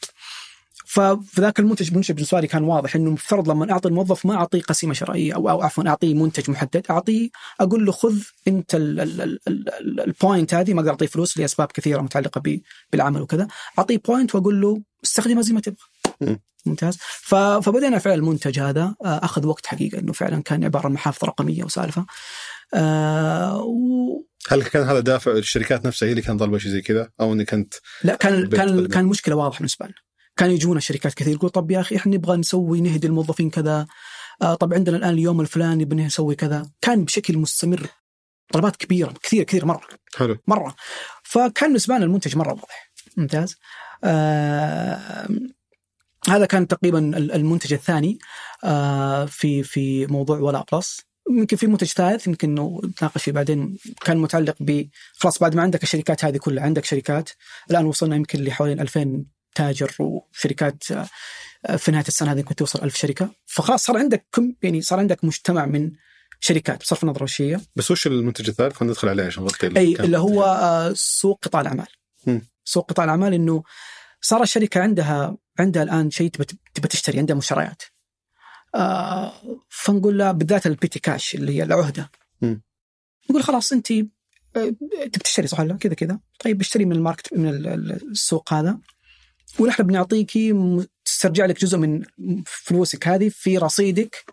ففي ذاك المنتج المنتج بالنسبة لي كان واضح إنه المفترض لما أعطي الموظف ما أعطيه قسيمة شرائيه أو أو عفوا أعطيه منتج محدد. أعطيه أقول له خذ أنت ال- ال- ال- ال- ال- ال point هذه ما أقدر أعطيه فلوس لأسباب كثيرة متعلقة بالعمل وكذا. أعطيه بوينت وأقول له استخدمها زي ما تبغى. ممتاز. ف- فبدينا فعلا المنتج هذا آه، أخذ وقت حقيقة إنه فعلا كان عبارة عن محافظ رقمية وسالفة. آه و... هل كان هذا دافع الشركات نفسها هي اللي كانت طالبه شيء زي كذا؟ أو انك انت لا كان كان. كان مشكلة واضحة بالنسبة لنا. كان يجونا شركات كثير يقول طب يا أخي إحنا نبغى نسوي نهدي الموظفين كذا. آه طب عندنا الآن اليوم الفلاني نبغى نسوي كذا. كان بشكل مستمر. طلبات كبيرة كثير كثير مرة. حلو. مرة. فكان بالنسبة لنا المنتج مرة واضح. ممتاز. آه هذا كان تقريبا ال- المنتج الثاني آه في في موضوع ولا بلس يمكن في منتج ثالث يمكن إنه نتناقش فيه بعدين. كان متعلق ب خلاص بعد ما عندك الشركات هذه كلها عندك شركات. الآن وصلنا يمكن لحوالي 2000 تاجر وشركات آه، في نهاية السنة هذه كنت توصل 1000 شركة. فخلاص صار عندك كم يعني صار عندك مجتمع من شركات بصرف النظر وش هي. بس وش المنتج الثالث؟ خلينا ندخل عليه عشان نغطي أي. اللي هو آه، سوق قطاع الأعمال. سوق قطاع الأعمال إنه صار الشركة عندها عندها الآن شيء تبى تشتري عندها مشتريات. آه فنقول لها بالذات البيتي كاش اللي هي العهدة. مم. نقول خلاص أنت آه، تبي تشتري صح ولا لا؟ كذا كذا. طيب اشتري من الماركت من ال- ال- السوق هذا. ونحن بنعطيكي م- تسترجع لك جزء من فلوسك هذه في رصيدك.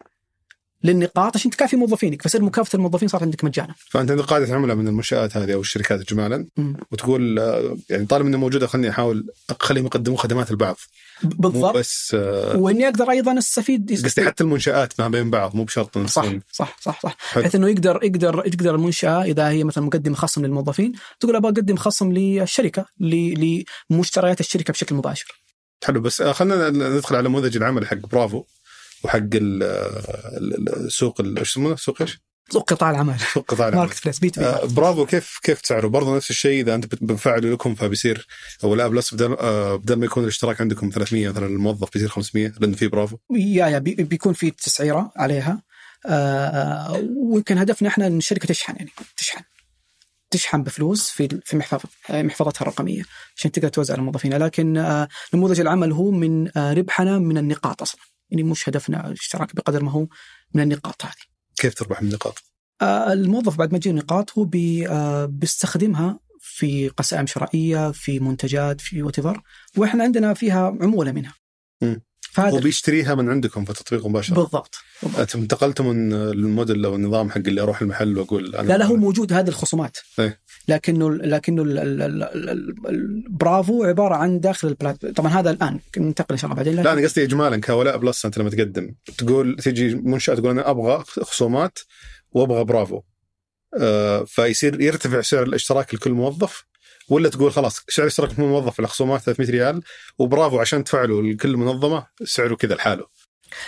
للنقاط عشان تكافي موظفينك فصير مكافأة الموظفين صارت عندك مجانا. فأنت عندك قاعدة عملاء من المنشآت هذه أو الشركات اجمالا. وتقول آه، يعني طالما انها موجوده خليني أحاول اخليهم يقدموا خدمات البعض. مو بالضبط. بس آه، وإني أقدر أيضا أستفيد قصدي حتى المنشآت ما بين بعض مو بشرط صح صح صح صح. بحيث إنه يقدر يقدر يقدر المنشأة إذا هي مثلا مقدم خصم للموظفين تقول أبغى أقدم خصم للشركة لمشتريات الشركة بشكل مباشر. حلو بس آه، خلينا ندخل على نموذج العمل حق برافو. وحق ال- ال- السوق ال- إيش يسمونه سوق إيش؟ سوق قطاع الأعمال. <laughs> سوق قطاع العمل marketplace B2 آه، B برافو. كيف كيف سعره برضه نفس الشيء. إذا أنت بنفعله لكم فبيصير ولاء بلس بدل آه، بدل ما يكون الاشتراك عندكم 300 مثلا الموظف بيصير 500 لأنه في برافو. يا يا بي- بيكون في تسعيرة عليها. آه، ويمكن هدفنا إحنا إن الشركة تشحن يعني تشحن. تشحن بفلوس في في محفظه محفظتها الرقمية عشان تقدر توزع على موظفينها لكن آه، نموذج العمل هو من ربحنا من النقاط أصلا. يعني مش هدفنا الاشتراك بقدر ما هو من النقاط هذه كيف تربح من النقاط؟ آه، الموظف بعد ما تجي النقاط هو بي آه، بيستخدمها في قسائم شرائيه في منتجات في وات وإحنا عندنا فيها عمولة منها مم. فهذا هو بيشتريها من عندكم في تطبيق مباشرة. بالضبط, بالضبط. أنتم انتقلتوا من الموديل أو النظام حق اللي أروح المحل وأقول أنا لا لا هو موجود هذه الخصومات. إيه. لكنه لكنه ال- ال- ال- ال- ال- البرافو عبارة عن داخل ال plat طبعا هذا الآن ننتقل إن شاء الله بعدين لا أنا قصدي اجمالا كولاء بلس أنت لما تقدم. تقول تجي منشأة تقول أنا أبغى خصومات وأبغى برافو. آه فيصير يرتفع سعر الاشتراك لكل موظف. ولا تقول خلاص سعر الاشتراك لكل موظف الخصومات 300 ريال وبرافو عشان تفعله لكل منظمة سعره كذا لحاله.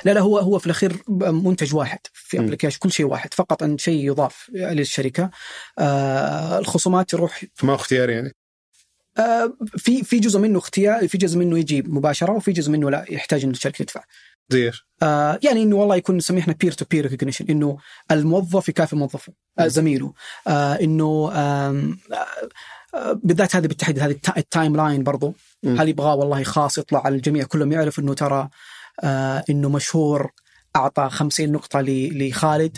لا لا هو هو في الأخير منتج واحد في. application كل شيء واحد فقط أن شيء يضاف للشركة. آه الخصومات تروح فما اختياري يعني؟ آه في في جزء منه اختيار في جزء منه يجي مباشرة وفي جزء منه لا يحتاج إن الشركة تدفع. زي إيش؟ آه يعني إنه والله يكون نسميه إحنا peer to peer recognition إنه الموظف يكافئ موظفه آه زميله. آه إنه آه، بالذات هذه بالتحديد هذه التا- ال timeline برضو. هل يبغاه والله خاص يطلع على الجميع كلهم يعرف إنه ترى آه إنه مشهور أعطى 50 نقطة لخالد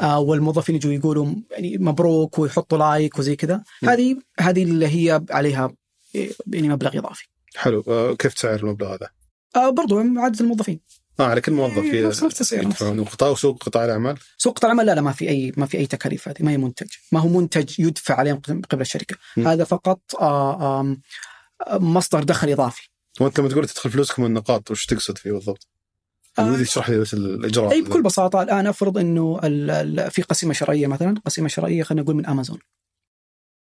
آه والموظفين يجوا يقولوا يعني مبروك ويحطوا لايك وزي كذا. هذه هذه اللي هي عليها يعني مبلغ إضافي حلو آه كيف تسعر المبلغ هذا؟ آه برضو عدد الموظفين آه على كل موظف إيه، نفس- نفس وقطاع وسوق قطاع الأعمال؟ سوق قطاع العمل لا لا ما في اي ما في أي تكاليف هذه ما هي منتج. ما هو منتج يدفع عليه من قبل الشركة. م. هذا فقط آه، آه، مصدر دخل إضافي. وأنت لما تقول تدخل فلوسكم من النقاط وش تقصد فيه بالضبط؟ آه. ودي تشرح لي بس الإجراء. أي بكل بساطة الآن أفرض إنه ال- ال- في قسيمة شرائيه مثلا قسيمة شرائيه خلينا نقول من امازون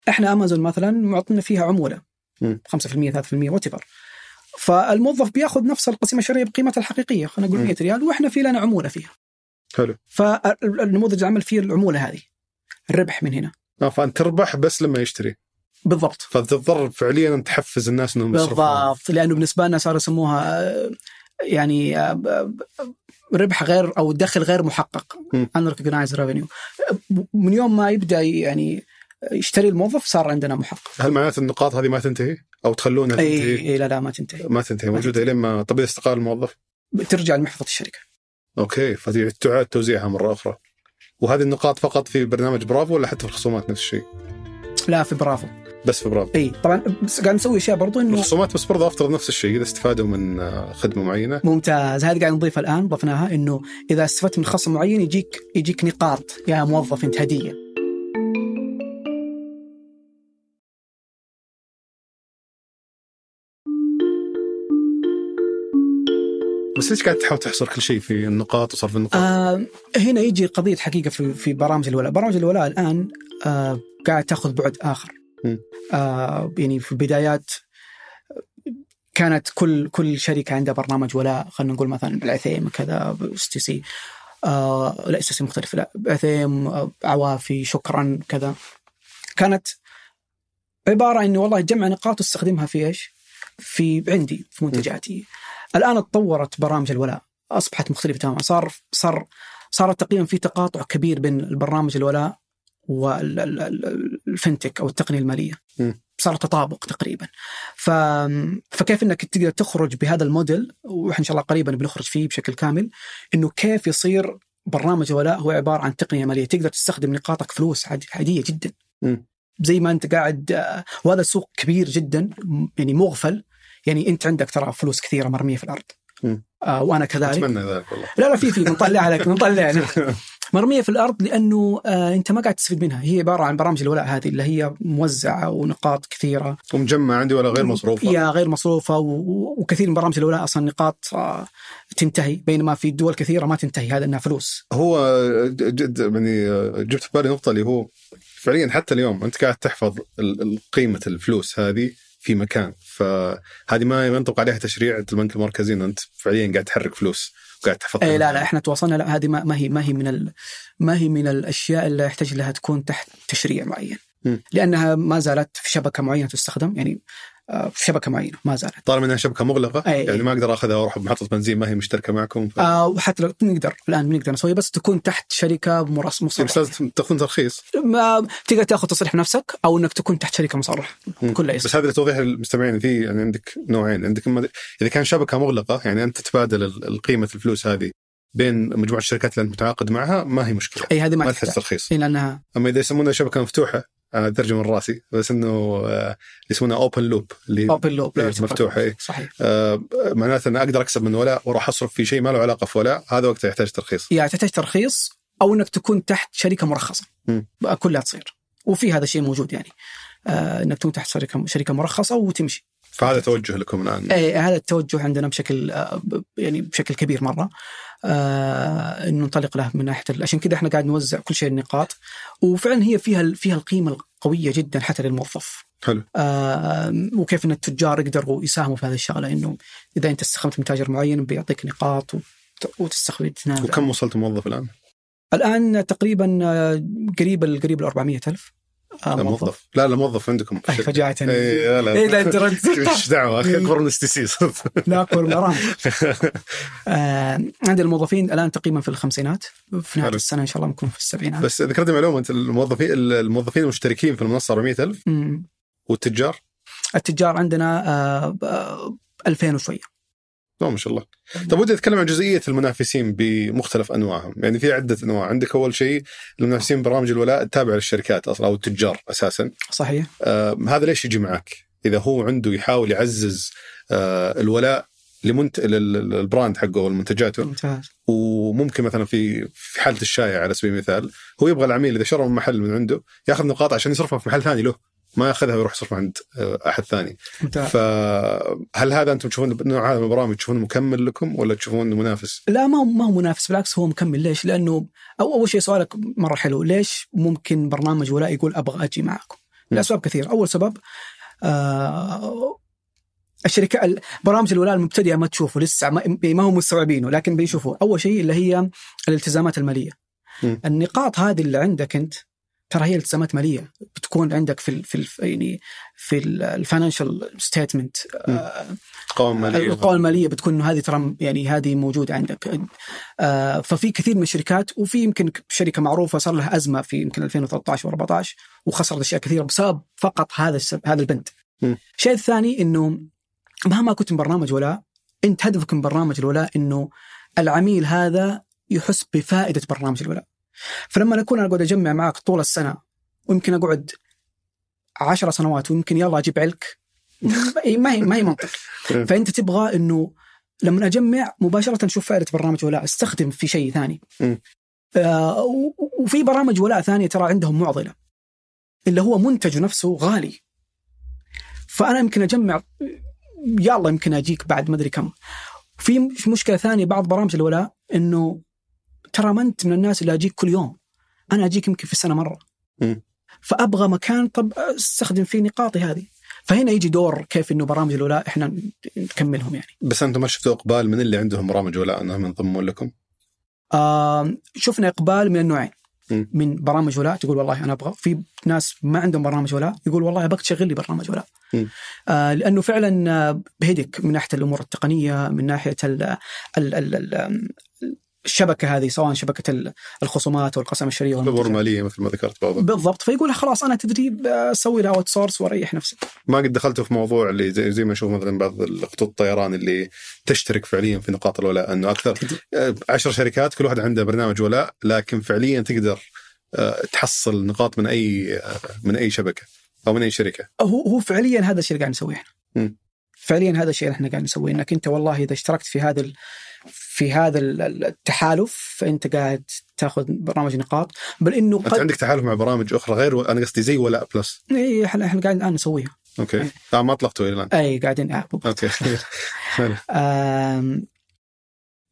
إحنا امازون مثلا معطينا فيها عمولة. مم. 5% 3% وات فالموظف بياخذ نفس القسيمه الشهريه بقيمتها الحقيقية خلينا نقول مم. 100 ريال وإحنا في لنا عموله فيها. حلو. فالنموذج العمل فيه العمولة هذه الربح من هنا. آه فأنت تربح بس لما يشتري. بالضبط. فتضطر فعليا أن تحفز الناس إنهم يصرفون. بالضبط لأنه بالنسبة لنا صاروا يسموها آه، يعني آه، ب- ربح غير أو دخل غير محقق. unrecognized revenue. من يوم ما يبدأ يعني يشتري الموظف صار عندنا محقق. هل معناته النقاط هذه ما تنتهي؟ أو تخلونها اي تنتهي؟ اي لا لا ما تنتهي. ما تنتهي موجودة لين ما طب إذا استقال الموظف؟ ترجع لمحفظة الشركة. أوكي فتعاد توزيعها مرة أخرى. وهذه النقاط فقط في برنامج برافو ولا حتى في الخصومات نفس الشيء؟ لا في برافو. بس في برافو. إي طبعا بس قاعد نسوي أشياء برضو إنه الخصومات بس برضه افترض نفس الشيء إذا استفادوا من خدمة معينة. ممتاز. هذه قاعد نضيفها الآن ضفناها إنه إذا استفدت من خصم معين يجيك يجيك نقاط يا موظف أنت هدية. بس ليش قاعد تحاول تحصر كل شيء في النقاط وصرف النقاط؟ آه هنا يجي قضية حقيقة في في برامج الولاء، برامج الولاء الآن آه قاعد تأخذ بعد آخر. آه يعني في البدايات كانت كل كل شركة عندها برنامج ولاء خلينا نقول مثلا العثيم كذا إس تي سي آه لا إس تي سي مختلف لا عثيم آه، عوافي شكرا كذا كانت عبارة إنه والله جمع نقاط واستخدمها في إيش؟ في عندي في منتجاتي. الآن تطورت برامج الولاء. أصبحت مختلفة تماما. صار صار صارت تقريبا في تقاطع كبير بين البرنامج الولاء والفنتك أو التقنية المالية. م. صار تطابق تقريبا. ف... فكيف إنك تقدر تخرج بهذا الموديل؟ وإحنا إن شاء الله قريبا بنخرج فيه بشكل كامل. إنه كيف يصير برنامج الولاء هو عبارة عن تقنية مالية. تقدر تستخدم نقاطك فلوس عادي- عادية جدا. م. زي ما أنت قاعد آه، وهذا سوق كبير جدا يعني مغفل. يعني انت عندك ترى فلوس كثيرة مرمية في الأرض. آه وأنا كذلك. أتمنى ذلك والله. لا لا في في بنطلع عليك بنطلع <laughs> مرمية في الأرض لأنه آه أنت ما قاعد تستفيد منها. هي عبارة عن برامج الولاء هذه اللي هي موزعة ونقاط كثيرة. ومجمع عندي ولا غير مصروفة. هي غير مصروفة و- وكثير من برامج الولاء أصلا نقاط آه تنتهي بينما في دول كثيرة ما تنتهي. هذا إنها فلوس. هو ج- جد يعني جبت في بالي نقطة اللي هو فعليا حتى اليوم أنت قاعد تحفظ قيمة الفلوس هذه. في مكان. فهذه ما ينطبق عليها تشريع البنك المركزي إنه أنت فعليا قاعد تحرك فلوس وقاعد تحفظها اي لا لا إحنا تواصلنا لا هذه ما, ما هي ما هي من ال ما هي من الأشياء اللي يحتاج لها تكون تحت تشريع معين. لأنها ما زالت في شبكة معينة تستخدم يعني في شبكة معينة ما زالت. طالما إنها شبكة مغلقة أي. يعني ما أقدر أخذها وأروح بمحطة بنزين ما هي مشتركة معكم ف... آه وحتى لو نقدر الآن بنقدر نسوي بس تكون تحت شركة مرص بس مصرحه لازم تاخذون ترخيص. ما تقدر تاخذ تصريح بنفسك أو إنك تكون تحت شركة مصرحه. كل بس هذا لتوضيح المستمعين في يعني عندك نوعين عندك إما- إذا كان شبكة مغلقة يعني أنت تتبادل القيمه الفلوس هذه بين مجموعة الشركات اللي أنت متعاقد معها ما هي مشكلة أي هذه ما ما تحتاج. ترخيص. إيه لأنها أما إذا يسمونها شبكة مفتوحة أنا أترجم من رأسي بس إنه آه، يسمونها open loop اللي open loop إيه، مفتوحه إيه. صحيح. آه، معناته اني أقدر أكسب من ولاء وأروح أصرف في شيء ما له علاقة في ولاء هذا وقتها يحتاج ترخيص. يعني تحتاج ترخيص أو إنك تكون تحت شركة مرخصة. بقى كلها تصير. وفي هذا الشيء موجود يعني. آه إنك تكون تحت شركة شركة مرخصة وتمشي. فهذا توجه لكم الآن. اي هذا التوجه عندنا بشكل آه يعني بشكل كبير مرة. آه إنه ننطلق له من ناحية عشان كذا إحنا قاعد نوزع كل شيء النقاط وفعلا هي فيها فيها القيمة القوية جدا حتى للموظف حلو آه وكيف إن التجار يقدروا يساهموا في هذه الشغلة إنه إذا أنت استخدمت من تاجر معين بيعطيك نقاط وت- وتستخدم. وكم وصلت موظف الآن؟ الآن تقريبا آه، قريب ال- قريب ال 400 ألف آه لا موظف. لا لا موظف عندكم. فجأتني اي لا إيه ده أنت <laughs> إيش دعوة؟ أخي أكبر من استسيس لا أكبر من الارام <laughs> آه عندنا الموظفين الآن تقريبا في الخمسينات في نهاية. السنة إن شاء الله نكون في السبعينات. بس ذكرتني معلومة أنت الموظفين الموظفين المشتركين في المنصة 400000 مم. والتجار؟ التجار عندنا آه آه 2000 وشوية. لا ما شاء الله. طيب ودي أتكلم عن جزئية المنافسين بمختلف أنواعهم. يعني في عدة أنواع. عندك أول شيء المنافسين برامج الولاء التابعه للشركات أصلا أو التجار أساسا. صحيح. آه هذا ليش يجي معك؟ إذا هو عنده يحاول يعزز آه الولاء لمنت... لل- للبراند حقه والمنتجاته ممتاز. وممكن مثلا في في حالة الشائع على سبيل المثال هو يبغى العميل إذا شرى من محل من عنده يأخذ نقاط عشان يصرفها في محل ثاني له. ما ياخذها ويروح يصرفها عند آه، أحد ثاني فهل هذا أنتم تشوفون نوع هذا من البرامج تشوفونه مكمل لكم ولا تشوفونه منافس؟ لا ما هو ما هو منافس بالعكس هو مكمل ليش؟ لأنه أو أول شيء سؤالك مرة حلو ليش ممكن برنامج ولاء يقول أبغى أجي معكم؟ لاسباب كثيره، أول سبب آه الشركات برامج الولاء المبتدئة ما تشوفه لسه ما, ما هم مستوعبينه لكن بيشوفوا أول شيء اللي هي الالتزامات المالية م. النقاط هذه اللي عندك أنت ترى هي التزامات مالية. بتكون عندك في ال في ال يعني في ال financial statement قوائم مالية. القوائم الماليه بتكون إنه هذه ترى يعني هذه موجودة عندك. آه، ففي كثير من الشركات وفي يمكن شركة معروفة صار لها أزمة في يمكن 2013 و14 وخسرت أشياء كثيرة بسبب فقط هذا هذا البند. الشيء الثاني إنه مهما كنت من برنامج ولاء أنت هدفك من برنامج الولاء إنه العميل هذا يحس بفائدة برنامج الولاء. فلما اكون اقعد أجمع معك طول السنة ويمكن أقعد عشر سنوات ويمكن يلا أجيب علك ما هي ما هي منطق. فأنت تبغى إنه لما أجمع مباشرة أشوف فائدة برنامج ولاء أستخدم في شيء ثاني. آه وفي برامج ولاء ثانية ترى عندهم معضلة اللي هو منتج نفسه غالي. فأنا يمكن أجمع يلا يمكن أجيك بعد ما أدري كم. في مشكلة ثانية بعض برامج الولاء إنه ترى ما أنت من الناس اللي أجيك كل يوم أنا أجيك يمكن في السنة مرة م. فأبغى مكان طب أستخدم فيه نقاطي هذه فهنا يجي دور كيف إنه برامج الولاء إحنا نكملهم يعني بس أنتم ما شفتوا إقبال من اللي عندهم برامج ولاء أنهم ينضمون لكم؟ آه شفنا إقبال من النوعين م. من برامج ولاء تقول والله أنا أبغى في ناس ما عندهم برنامج ولاء يقول والله أبغاك تشغل لي برنامج ولاء. آه لأنه فعلا آه، بهدك من ناحية الأمور التقنية من ناحية ال ال ال ال الشبكة هذه سواء شبكة الخصومات والقسم الشرعي الأمور مالية مثل ما ذكرت بعض بالضبط. فيقول خلاص أنا تدريب أسوي لها outsource وأريح نفسي. ما قد دخلتوا في موضوع اللي زي, زي ما نشوف مثلا بعض خطوط الطيران اللي تشترك فعليا في نقاط الولاء أنه أكثر. عشر شركات كل واحد عنده برنامج ولاء لكن فعليا تقدر آه، تحصل نقاط من أي آه، من أي شبكة أو من أي شركة. هو هو فعليا هذا الشيء اللي قاعد نسويه م. فعليا هذا الشيء اللي إحنا قاعد نسويه إنك أنت والله إذا اشتركت في هذا في هذا التحالف فأنت قاعد تأخذ برامج نقاط. بل إنه قد... انت عندك تحالف مع برامج أخرى غير أنا قصدي زي ولاء بلس؟ إي إحنا إحنا قاعدين الآن نسويها. أوكي. آه ما اطلقتوا إلى الآن. إي قاعدين آه أوكي. <laughs> آم...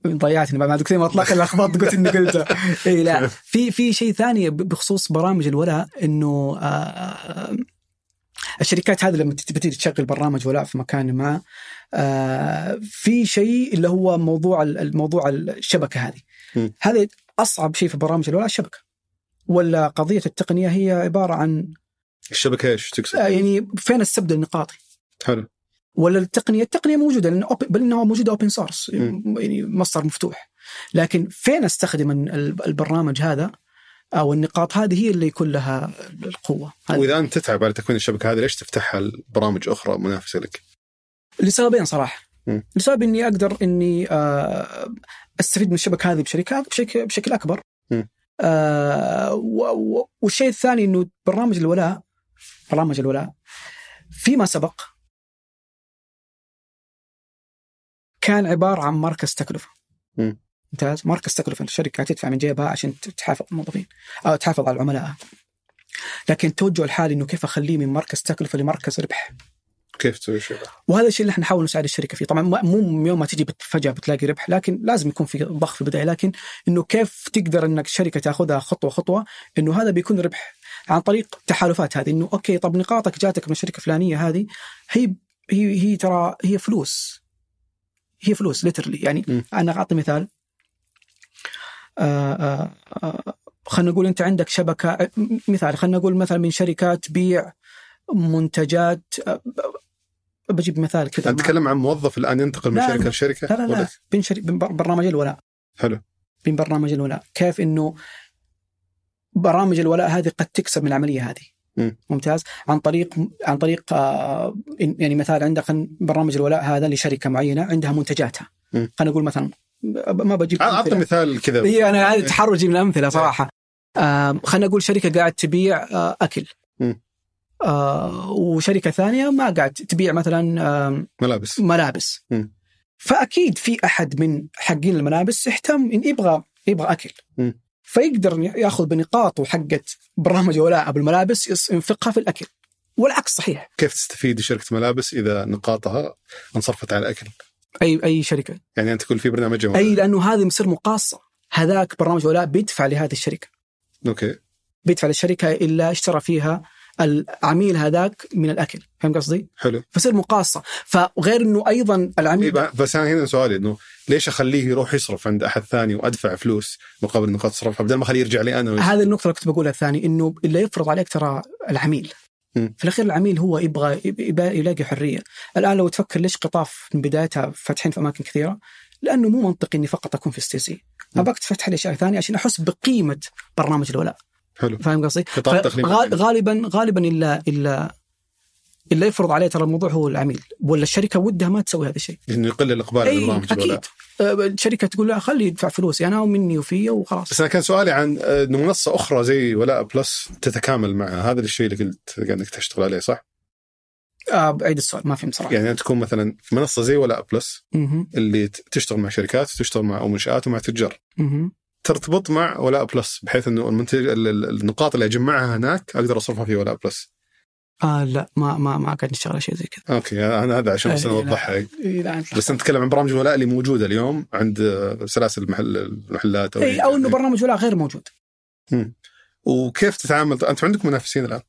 ضيعتني بعد ما كثير ما اطلق لخبطت قلت إني قلته إي لا. <laughs> في في شيء ثاني بخصوص برامج الولاء إنه آه الشركات هذه لما تبتدي تشغل برنامج ولاء في مكان ما آه في شيء اللي هو موضوع الموضوع الشبكة هذه م. هذا أصعب شيء في برامج الولاء الشبكة ولا قضية التقنية هي عبارة عن الشبكة إيش تقصد؟ آه يعني فين استبدل نقاطي؟ حلو ولا التقنية التقنية موجودة لأن بل إنها موجودة open source يعني مصدر مفتوح لكن فين أستخدم البرنامج هذا أو النقاط هذه هي اللي يكون لها القوه وإذا أنت تتعب على تكوين الشبكة هذه ليش تفتحها لبرامج أخرى منافسة لك؟ لسببين صراحة م. لسبب إني أقدر إني آه، أستفيد من الشبكة هذه بشركة بشكل بشكل أكبر آه والشيء الثاني إنه برنامج الولاء برنامج الولاء فيما سبق كان عبارة عن مركز تكلفة م. ممتاز مركز تكلفه الشركة تدفع من جيبها عشان تحافظ على الموظفين. أو تحافظ على العملاء. لكن التوجه الحالي إنه كيف أخليه من مركز تكلفة لمركز ربح. كيف تسوي شيء؟ وهذا الشيء اللي إحنا نحاول نساعد الشركة فيه. طبعا مو يوم ما تجي فجأة بتلاقي ربح لكن لازم يكون في ضخ في البداية. لكن إنه كيف تقدر إنك الشركة تأخذها خطوة خطوة؟ إنه هذا بيكون ربح عن طريق التحالفات هذه. إنه أوكي طب نقاطك جاتك من الشركة الفلانية هذه هي هي هي ترى هي فلوس. هي فلوس ليترلي يعني م. أنا أعطي مثال. خلينا نقول أنت عندك شبكة مثال خلينا نقول مثلا من شركه تبيع منتجات بجيب مثال كذا. نتكلم عن موظف الآن ينتقل من شركة لشركة؟ لا لا لا بين, شري... بين برنامج الولاء. حلو. بين برنامج الولاء. كيف إنه برامج الولاء هذه قد تكسب من العملية هذه؟ م. ممتاز. عن طريق عن طريق آه يعني مثال عندك برنامج الولاء هذا لشركة معينة عندها منتجاتها. خلينا نقول مثلا ما بجيب أعطي مثال كذا. هي أنا هذه تحرجي من الامثله صراحة. آه خلينا نقول شركة قاعد تبيع آه أكل. م. آه وشركة ثانية ما قاعد تبيع مثلا آه ملابس. ملابس. م. فأكيد في أحد من حقين الملابس يهتم إن يبغى يبغى أكل. م. فيقدر يأخذ بنقاطه حقت برنامج ولاء بالملابس ينفقها في الأكل. والعكس صحيح. كيف تستفيد شركة ملابس إذا نقاطها انصرفت على الأكل؟ أي أي شركة يعني أنت تقول في برنامج جمال. أي لأنه هذه مصير مقاصة هذاك برنامج ولاء بيدفع لهذه الشركة أوكي بيدفع للشركة إلا اشترى فيها العميل هذاك من الأكل فاهم قصدي؟ حلو فصير مقاصة فغير إنه أيضا العميل إيه، بس أنا هنا سؤالي إنه ليش أخليه يروح يصرف عند أحد ثاني وأدفع فلوس مقابل نقاط صرفها بدل ما أخليه يرجع لي أنا ويصرف. هذه النقطة اللي كنت بقولها الثاني إنه اللي يفرض عليك ترى العميل. في الأخير العميل هو يبغى يلاقي حرية. الآن لو تفكر ليش قطاف من بدايتها فاتحين في أماكن كثيرة؟ لأنه مو منطقي إني فقط أكون في مم. ابغاك تفتح لي أشياء ثانية عشان أحس بقيمة برنامج الولاء. حلو. فاهم قصدي؟ غالبا غالبا الا الا اللي يفرض عليه ترى الموضوع هو العميل. ولا الشركة ودها ما تسوي هذا الشيء. إنه يقل الإقبال على الولاء. أكيد. الشركة تقول لا خلي يدفع فلوسي أنا ومني وفيه وخلاص بس أنا كان سؤالي عن آه، انه منصة أخرى زي ولاء بلس تتكامل معها هذا الشيء اللي قلت إنك تشتغل عليه صح؟ آه بعيد السؤال ما في بصراحه يعني تكون مثلا في منصة زي ولاء بلس. اللي تشتغل مع شركات وتشتغل مع أو منشآت ومع تجار. ترتبط مع ولاء بلس بحيث إنه المنتج النقاط اللي أجمعها هناك أقدر أصرفها في ولاء بلس. آه لا ما ما ما قاعد نشتغل شيء زي كذا. أوكي أنا هذا عشان بس إيه،. أوضحها. إيه، بس نتكلم عن برامج الولاء اللي موجودة اليوم عند آه، سلاسل المحل المحلات أو أي أو إنه برنامج ولا غير موجود. مم. وكيف تتعامل؟ أنت عندك منافسين الآن؟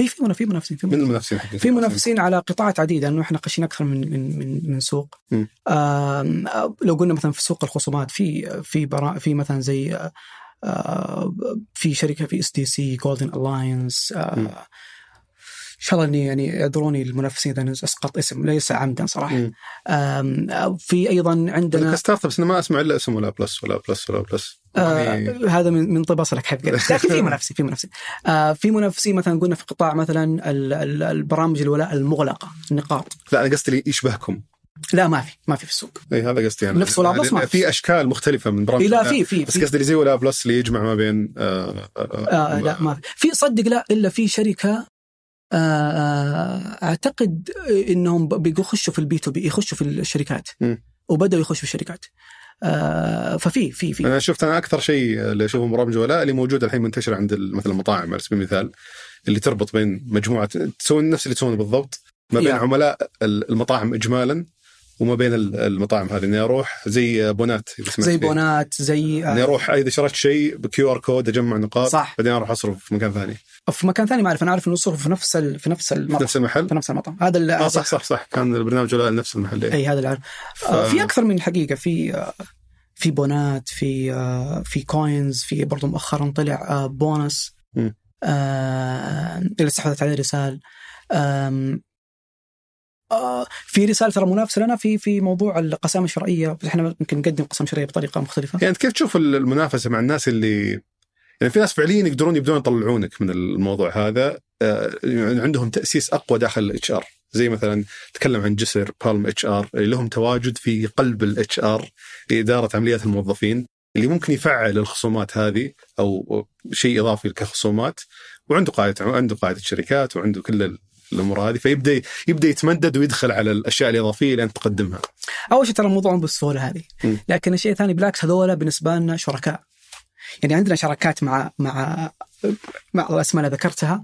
اي في منافسين في منافسين في من منافسين, المنافسين في منافسين على قطاعات عديده انه إحنا خشين أكثر من من من, من سوق. آه لو قلنا مثلا في سوق الخصومات في في برا في مثلا زي آه، آه في شركة في إس دي سي جولدن الاينس مم. شاء الله إني يعني يعذروني المنافسين إذا أسقط اسم ليس عمدا صراحة. آه، في أيضا عندنا ك startups أنا ما أسمع إلا اسم ولا بلس ولا بلس ولا بلس. يعني آه هذا من من طيب أصلك حق <laughs> لكن في منافسين في منافسين. آه في منافسين مثلا قلنا في قطاع مثلا ال- ال- البرامج الولاء المغلقة النقاط. لا أنا قصدي اللي يشبهكم. لا ما في ما في في السوق. إي هذا قصدي أنا. نفس ولا بلس ما في. في أشكال مختلفة من برامج لا. في في بس قصدي اللي زي ولا بلس اللي يجمع ما بين آه آه آه لا ما في. في صدق لا إلا في شركة آه آه أعتقد إنهم بيخشوا في ال B2B يخشوا في الشركات. وبدأوا يخشوا في الشركات آه ففي في في أنا شفت أنا أكثر شيء اللي أشوفه برامج ولاء اللي موجود الحين منتشر عند مثلا المطاعم على سبيل المثال اللي تربط بين مجموعة تسوي نفس اللي تسوونه بالضبط ما بين يا. عملاء ال- المطاعم اجمالا وما بين ال- المطاعم هذه إني أروح زي بونات زي. بونات زي إني آه أروح إذا شريت شيء ب QR code أجمع نقاط صح. بعدين أروح أصرف في مكان ثاني في مكان ثاني ما أعرف أنا عارف إنه يصرف في نفس ال... في نفس في المطعم نفس المحل؟ في نفس المطعم. هذا اللي آه صح صح صح. كان البرنامج ولاء نفس المحل إيه. إي هذا اللي أعرف. آه، في أكثر من الحقيقة في آه، في بونات في آه، في كوينز في برضو مؤخرا طلع بونس. آه، اللي استحوذت عليه رسال. في رساله ترى منافسة لنا في في موضوع القسائم الشرائية. إحنا يمكن نقدم قسم شرعية بطريقة مختلفة. يعني كيف تشوف المنافسة مع الناس اللي يعني في ناس فعليا يقدرون يبدون يطلعونك من الموضوع هذا آه، يعني عندهم تأسيس أقوى داخل ال HR زي مثلا تكلم عن جسر بالم HR اللي لهم تواجد في قلب ال HR لاداره عمليات الموظفين اللي ممكن يفعل الخصومات هذه أو شيء إضافي كخصومات وعنده قاعدة عنده قاعدة شركات وعنده كل ال- الأمور هذه فيبدأ يبدأ يتمدد ويدخل على الأشياء الإضافية اللي انت تقدمها. أول شيء ترى الموضوع مو بالسهولة هذه. لكن الشيء الثاني بالعكس هذول بالنسبة لنا شركاء يعني عندنا شراكات مع مع مع الأسماء اللي ذكرتها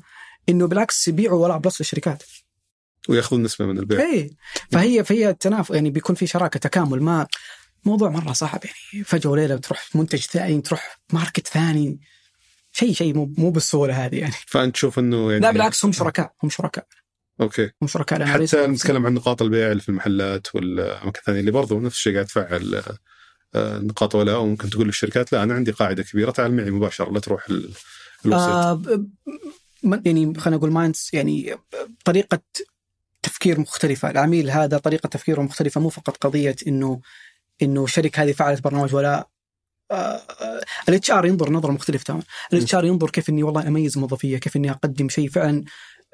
إنه بالعكس يبيعوا ولاء بلس للشركات ويأخذون نسبة من البيع. اي فهي فهي تناف يعني بيكون في شراكة تكامل ما موضوع مرة صعب يعني. فجأة وليلة بتروح منتج ثاني تروح market ثاني. شيء شيء مو مو بالسهوله هذه يعني. فأنت تشوف إنه يعني لا بالعكس هم شركاء هم شركاء. أوكي. هم شركاء حتى. نتكلم عن نقاط البيع اللي في المحلات والأماكن الثانية اللي برضو نفس الشيء قاعد تفعل نقاط ولاء وممكن تقول للشركات لا أنا عندي قاعدة كبيرة تعال معي مباشرة لا تروح ال- الوسيط. آه يعني خلينا نقول mindset يعني طريقة تفكير مختلفة. العميل هذا طريقة تفكيره مختلفة مو فقط قضية إنه إنه الشركة هذه فعلت برنامج ولاء ال HR ينظر نظرة مختلفة تماما. ال HR ينظر كيف إني والله أميز موظفية كيف إني أقدم شيء فعلا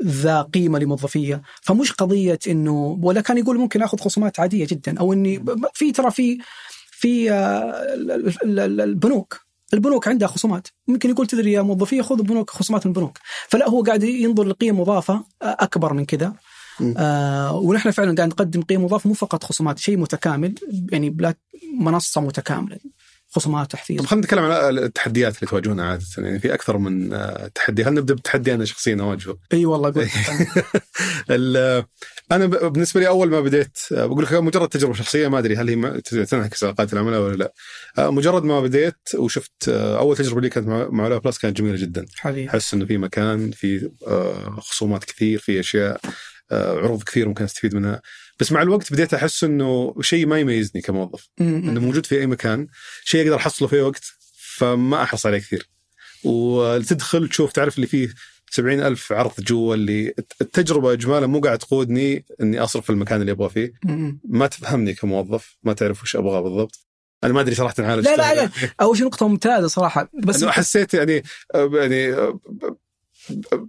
ذا قيمة لموظفية. فمش قضية إنه ولا كان يقول ممكن آخذ خصومات عادية جدا أو إني في ترى في في آه، ال- ال- ال- البنوك. البنوك عندها خصومات. ممكن يقول تدري يا موظفيه خذوا بنوك خصومات من البنوك. فلا هو قاعد ينظر لقيم مضافة آه، أكبر من كذا. آه ونحن فعلا قاعد نقدم قيم مضافة مو فقط خصومات شيء متكامل يعني ولا منصة متكاملة. خصومات تحفيز. طب خلينا نتكلم عن التحديات اللي تواجهونها عادة يعني في أكثر من آه، تحدي. هل نبدأ بتحدي أنا شخصيا اواجهه؟ إي والله <laughs> ال- أنا بالنسبة لي أول ما بديت آه، بقول لك مجرد تجربة شخصية ما أدري هل هي تنعكس على قاده العملاء ولا لا. آه، مجرد ما بديت وشفت أول تجربة لي كانت مع ولاء بلس كانت جميلة جدا. حبيبي. أحس إنه في مكان في خصومات كثير في أشياء عروض كثير ممكن أستفيد منها. بس مع الوقت بديت أحس إنه شيء ما يميزني كموظف. إنه موجود في أي مكان شيء أقدر أحصله في أي وقت فما أحرص عليه كثير. وتدخل تشوف تعرف اللي فيه سبعين ألف عرض جوا اللي التجربة إجمالا مو قاعد تقودني إني أصرف في المكان اللي أبغى فيه. ما تفهمني كموظف ما تعرف وش أبغى بالضبط. أنا ما أدري صراحة على لا لا لا. أول شيء نقطة ممتازة صراحة. بس أنه حسيت يعني يعني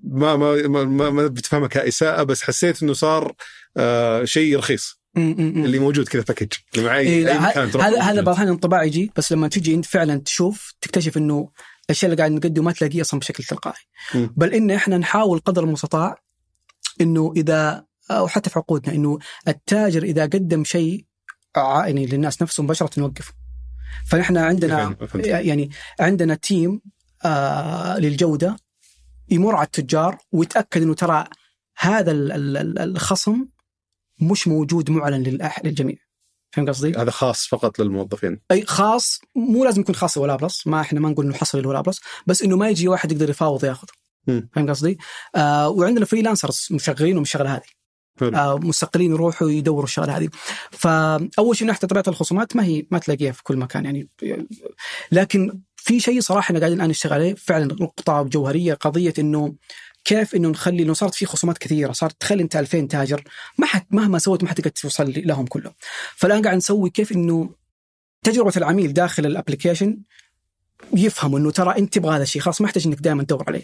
ما ما ما, ما, بتفهمها كإساءة بس حسيت إنه صار آه شيء رخيص. اللي موجود كذا باكج اللي معي إيه، مكان تروح هذا هذا. بعض الأحيان انطباع يجي بس لما تجي أنت فعلا تشوف تكتشف إنه الأشياء اللي قاعد نقدمه ما تلاقيه أصلا بشكل تلقائي. بل إن إحنا نحاول قدر المستطاع إنه إذا أو حتى في عقودنا إنه التاجر إذا قدم شيء يعني للناس نفسهم مباشرة نوقفه فنحن عندنا. يعني عندنا team آه للجودة يمر على التجار ويتأكد إنه ترى هذا ال- ال- ال- الخصم مش موجود معلن للجميع فاهم قصدي؟ هذا خاص فقط للموظفين أي خاص مو لازم يكون خاص لولا بلس ما إحنا ما نقول إنه حصل لولا بلس بس إنه ما يجي واحد يقدر يفاوض ياخذ. فاهم قصدي؟ آه وعندنا freelancers مشغلين الشغله هذه. آه مستقلين يروحوا يدوروا الشغلة هذه فأول شيء نحن طبيعة الخصومات ما هي ما تلاقيها في كل مكان يعني لكن في شيء صراحة إحنا قاعدين الآن نشتغل عليه فعلا نقطة جوهرية قضية إنه كيف إنه نخلي إنه صارت في خصومات كثيرة صارت تخلي أنت 2000 تاجر ما حت مهما سويت ما حتقدر توصل لهم كلهم فالآن قاعد نسوي كيف إنه تجربة العميل داخل ال application يفهم إنه ترى أنت تبغى هذا الشيء خلاص ما يحتاج إنك دائما تدور عليه.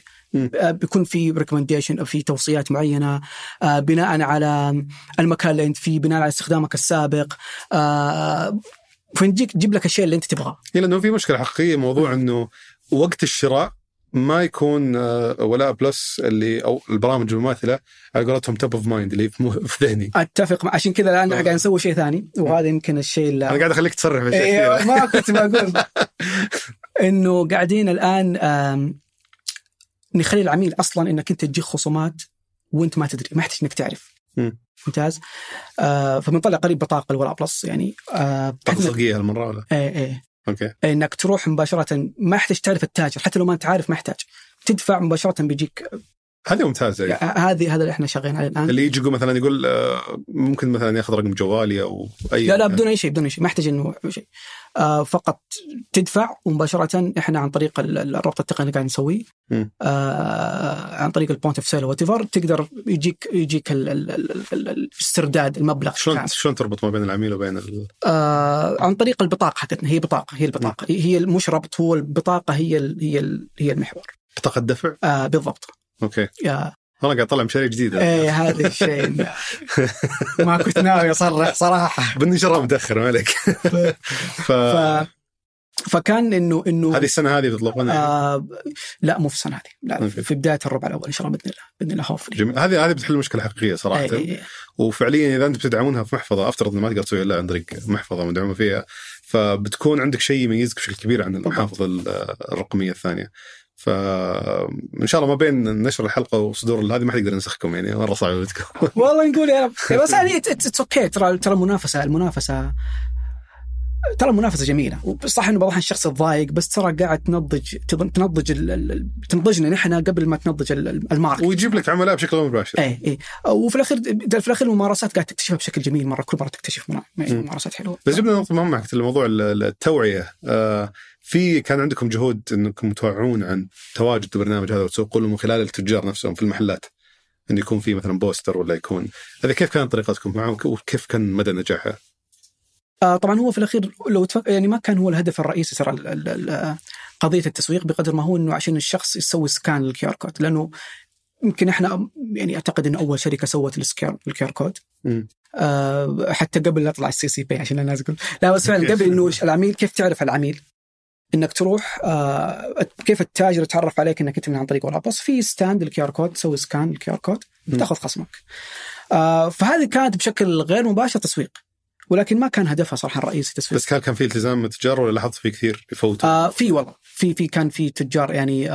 آه، بيكون في recommendation أو في توصيات معينة آه، بناء على المكان اللي أنت فيه بناء على استخدامك السابق آه، فنجيك تجيب لك الشيء اللي انت تبغاه. هي لأنه في مشكلة حقيقية موضوع إنه وقت الشراء ما يكون آه، ولاء بلس اللي أو البرامج المماثلة على قولتهم top of mind اللي <laughs> في ذهني. أتفق عشان كذا الآن آه. قاعد نسوي شيء ثاني وهذا يمكن الشيء اللي أنا قاعد أخليك تصرح في اشياء إيه ما كنت بقول <laughs> إنه قاعدين الآن نخلي العميل أصلا إنك أنت تجيك خصومات وأنت ما تدري ما يحتاج إنك تعرف. مم. ممتاز آه فبنطلع قريب بطاقة الولاء بلس يعني آه صدقيه هالمره ولا؟ إيه إيه أوكي إنك تروح مباشرة ما يحتاج تعرف التاجر حتى لو ما أنت عارف ما يحتاج تدفع مباشرة بيجيك هذه ممتازة. يعني. هذه هذا اللي إحنا شغالين عليه الآن. اللي يجي مثلا يقول آه، ممكن مثلا ياخذ رقم جوالي أو أي لا لا بدون أي شيء بدون أي شيء ما يحتاج إنه شيء. آه فقط تدفع ومباشره إحنا عن طريق ال- ال- الربط التقني اللي قاعد نسويه. آه عن طريق ال point of sale وأنت تقدر يجيك يجيك ال- ال- ال- ال- ال- الاسترداد المبلغ شلون. شلون تربط ما بين العميل وبين ال... آه عن طريق البطاقة حقتنا هي بطاقة هي البطاقة. هي مش ربط هو البطاقة هي ال هي ال هي المحور. بطاقة دفع؟ آه بالضبط. أوكي. Yeah. أنا قاعد أطلع مشاريع جديدة. إيه هذا الشيء. <laughs> ما كنت ناوي أصرح صراحة. بالنشرة متأخر ما عليك. <laughs> ف... ف فكان إنه إنه هذه السنة هذه بتطلقونها آه لا مو في السنة هذه. لا أوكي. في بداية الربع الأول إن شاء الله بإذن الله بإذن الله هوفلي جميل. هذه هذه بتحل مشكلة حقيقية صراحة. إيه، إيه. وفعليا إذا أنتم بتدعمونها في محفظة أفترض إنه ما تقدر تسوي إلا عن طريق محفظة مدعومة فيها فبتكون عندك شيء يميزك بشكل كبير عن المحافظ ال- الرقمية الثانية. فان شاء الله ما بين نشر الحلقة وصدور هذه ما حد يقدر ينسخكم يعني مرة صعب ودكم <laughs> والله نقول يا رب. <laughs> بس يعني it's okay ترى ترى المنافسه المنافسه ترى المنافسة جميلة. صح إنه بعض الشخص تضايق بس ترى قاعد تنضج تنضج تنضجنا نحن قبل ما تنضج ال- ال- الماركه ويجيب لك عملاء بشكل مباشر. إيه إيه. وفي الاخير في الأخير الممارسات قاعد تكتشفها بشكل جميل مرة كل مرة تكتشف ممارسات حلوة. بس جبنا نقطة مهمة حقت الموضوع ال- التوعية. آه في كان عندكم جهود إنكم توعون عن تواجد البرنامج هذا وتسوقون من خلال التجار نفسهم في المحلات انه يكون في مثلا بوستر ولا يكون. هذا كيف كانت طريقتكم معه وكيف كان مدى نجاحها؟ آه طبعا هو في الأخير لو تفك... يعني ما كان هو الهدف الرئيسي ترى ال- ال- ال- قضية التسويق بقدر ما هو إنه عشان الشخص يسوي scan لل QR code. لأنه يمكن إحنا يعني أعتقد إنه أول شركة سوت ال square ال QR code. آه حتى قبل لا يطلع ال CCP عشان الناس تقول لا بس فعلا قبل إنه العميل؟ كيف تعرف العميل؟ إنك تروح آه كيف التاجر يتعرف عليك إنك أنت من عن طريق ولا بس في stand ال QR code تسوي scan ال QR code. تأخذ خصمك آه فهذه كانت بشكل غير مباشر تسويق ولكن ما كان هدفها صراحة الرئيسي تسويق بس كان كان في التزام من التجار ولا لاحظت في كثير يفوتوا؟ آه في والله في في كان في تجار يعني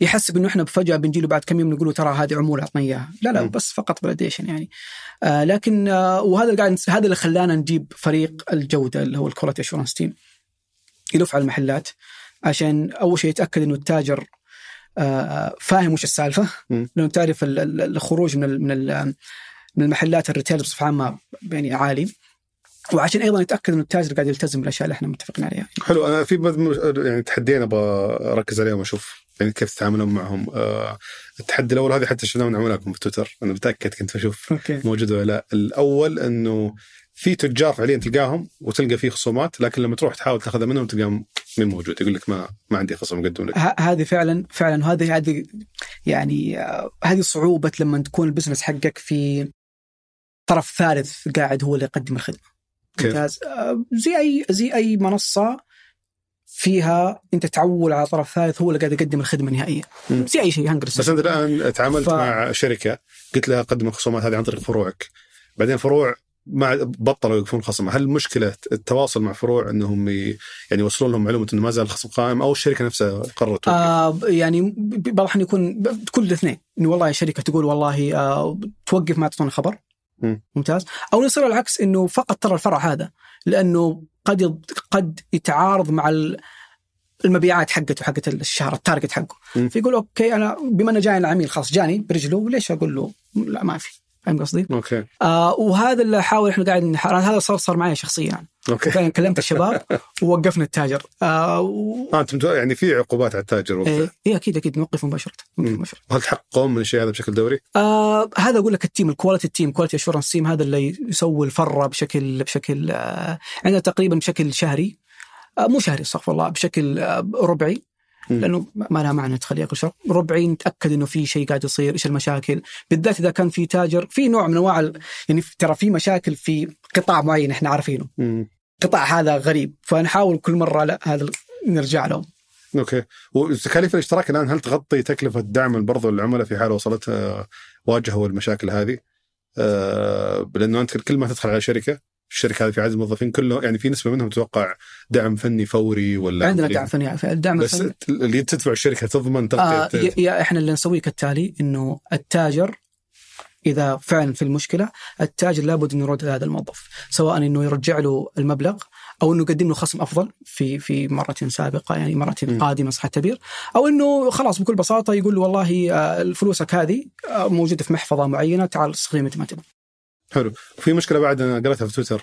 يحسب انه إحنا فجأة بنجي له بعد كم يوم نقول له ترى هذه عمولة عطنا إياها لا لا م. بس فقط validation يعني آه لكن آه وهذا اللي قاعد هذا اللي خلانا نجيب فريق الجودة اللي هو ال quality assurance team يلف على المحلات عشان أول شيء يتأكد إنه التاجر آه فاهم وش السالفة. لأنه تعرف ال- ال- الخروج من من من المحلات ال retail بصفة عامة يعني عالي. وعشان أيضا يتأكد إنه التاجر قاعد يلتزم بالأشياء اللي إحنا متفقين عليها. حلو أنا في يعني تحديين أبغى أركز عليهم وأشوف يعني كيف تتعاملون معهم. آه التحدي الأول هذه حتى شفناه نعمل لكم في تويتر. أنا متأكد كنت بشوف أوكي. موجود ولا لا. الأول إنه في تجار فعليا تلقاهم وتلقى فيه خصومات لكن لما تروح تحاول تاخذها منهم تلقاهم من موجود. يقول لك ما ما عندي خصم اقدم لك. هذه فعلا فعلا وهذه هذه يعني آه، هذه صعوبة لما تكون البزنس حقك في طرف ثالث قاعد هو اللي يقدم الخدمة؟ ممتاز. آه، زي أي زي أي منصة فيها أنت تعول على طرف ثالث هو اللي قاعد يقدم الخدمة النهائيه مم. زي أي شيء هنجر بس أنت الآن تعاملت ف... مع شركة قلت لها قدم الخصومات هذه عن طريق فروعك. بعدين فروع ما بطلوا يوقفون خصم هل مشكله التواصل مع فروع إنهم. يعني يوصلون لهم معلومة إنه ما زال الخصم قائم أو الشركة نفسها قررت؟ آه يعني بعض الأحيان يكون كل الاثنين إنه والله الشركة تقول والله آه توقف ما تعطونا خبر مم. ممتاز أو يصير العكس إنه فقط ترى الفرع هذا لأنه قد قد يتعارض مع ال- المبيعات حقته حقت الشهر ال target حقه مم. فيقول okay أنا بما إنه جاني العميل خلاص جاني برجله ليش أقول له لا ما في فاهم قصدي؟ okay. آه وهذا اللي احاول إحنا قاعد نحاول هذا صار صار معي شخصيا. okay. فعلا كلمت الشباب <laughs> ووقفنا التاجر. آه و... آه أنتم يعني في عقوبات على التاجر وقتها؟ إيه إيه أكيد أكيد. نوقف مباشرة. نوقف. مباشرة. هل تحققون من الشيء هذا بشكل دوري؟ آه هذا أقول لك ال team ال quality ال team quality assurance team هذا اللي يسوي الفرة بشكل بشكل آه عندنا تقريبا بشكل شهري. آه مو شهري استغفر الله بشكل آه ربعي. لأنه ما لها معنى تخليه كل شهر. ربعي نتاكد إنه في شيء قاعد يصير إيش المشاكل؟ بالذات إذا كان في تاجر في نوع من أنواع يعني ترى في مشاكل في قطاع معين إحنا عارفينه. قطاع هذا غريب فنحاول كل مرة لا هذا نرجع لهم Okay. وتكاليف الاشتراك الآن هل تغطي تكلفة دعم برضو العملاء في حال وصلت واجهوا المشاكل هذه؟ آه، لأنه أنت كل ما تدخل على شركة الشركة هذه في عدد موظفين كله يعني في نسبة منهم تتوقع دعم فني فوري ولا عندنا؟ دعم فني الدعم بس الفني اللي تدفع الشركة تضمن آه تغطيه يا- يا إحنا اللي نسويه كالتالي إنه التاجر إذا فعلا في المشكلة التاجر لابد إنه يرد هذا الموظف سواء إنه يرجع له المبلغ أو إنه يقدم له خصم أفضل في في مرة سابقة يعني مرة م. قادمة صح التعبير أو إنه خلاص بكل بساطة يقول له والله آه، فلوسك هذه آه، موجودة في محفظة معينة تعال استخدمها متى ما تبغى حلو. وفي مشكلة بعد أنا قرأتها في تويتر.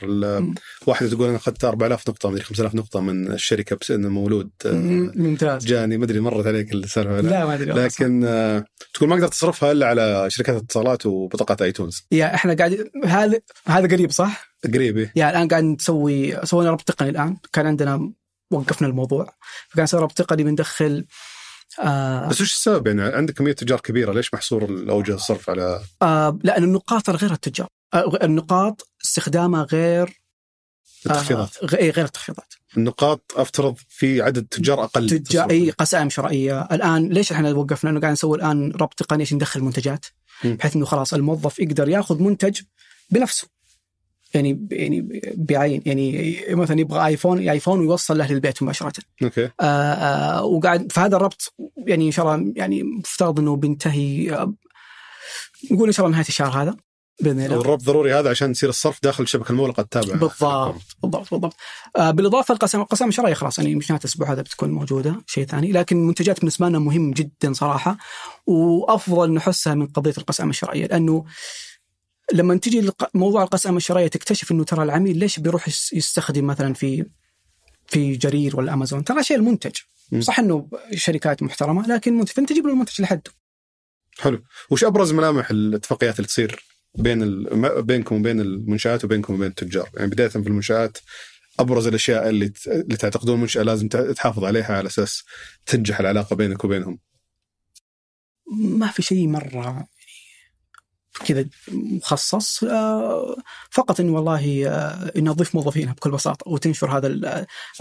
واحدة تقول أنا اخذت 4000 نقطة مدري 5000 نقطة من الشركة بس إنه مولود آه، ممتاز جاني. ما أدري مرت عليك السالفة لا. ما أدري. لكن آه، تقول ما أقدر تصرفها إلا على شركات الاتصالات وبطاقات آيتونز. يا إحنا قاعد هذا هذا قريب صح؟ قريب إيه. يعني الآن قاعد نسوي سوينا ربط تقني الآن. كان عندنا وقفنا الموضوع. فكان صار ربط تقني بندخل آه بس وش السبب يعني؟ عندك كميه تجار كبيرة ليش محصور اوجه الصرف على؟ آه لأن النقاط غير التجار. النقاط استخدامها غير التخفيضات. آه غ- إيه، غير التخفيضات. النقاط أفترض في عدد تجار أقل تجار. اي قسائم شرائية. الآن ليش إحنا وقفنا لأنه قاعد نسوي الآن ربط تقني عشان ندخل منتجات. بحيث إنه خلاص الموظف يقدر ياخذ منتج بنفسه. يعني يعني بعين يعني مثلا يبغى آيفون آيفون ويوصل له للبيت مباشرة. أوكي. آه آه وقاعد فهذا الربط يعني إن شاء الله يعني مفترض إنه بينتهي آه نقول إن شاء الله نهاية الشهر هذا. بإذن الله. والربط ضروري هذا عشان يصير الصرف داخل الشبكه المغلقه التابعه بالضبط بالضبط بالضبط. آه بالإضافة القسم الشرعيه خلاص يعني مش نهاية الأسبوع هذا بتكون موجودة شيء ثاني. لكن المنتجات بالنسبة لنا مهم جدا صراحة وأفضل نحسها من قضية القسم الشرعيه لأنه لما تجي موضوع القسم الشرعيه تكتشف إنه ترى العميل ليش بيروح يس- يستخدم مثلا في في جرير ولا أمازون؟ ترى شيء المنتج. صح إنه شركات محترمة لكن منتج فأنت تجيب له المنتج لحده. حلو. وش أبرز ملامح الاتفاقيات اللي تصير؟ بين بينكم وبين المنشآت وبينكم وبين التجار. يعني بداية في المنشآت أبرز الأشياء اللي ت... اللي تعتقدون المنشاه لازم تحافظ عليها على أساس تنجح العلاقة بينك وبينهم. ما في شيء مرة يعني كذا مخصص آه، فقط انه والله آه، انه اضيف موظفينها بكل بساطة وتنشر هذا ال-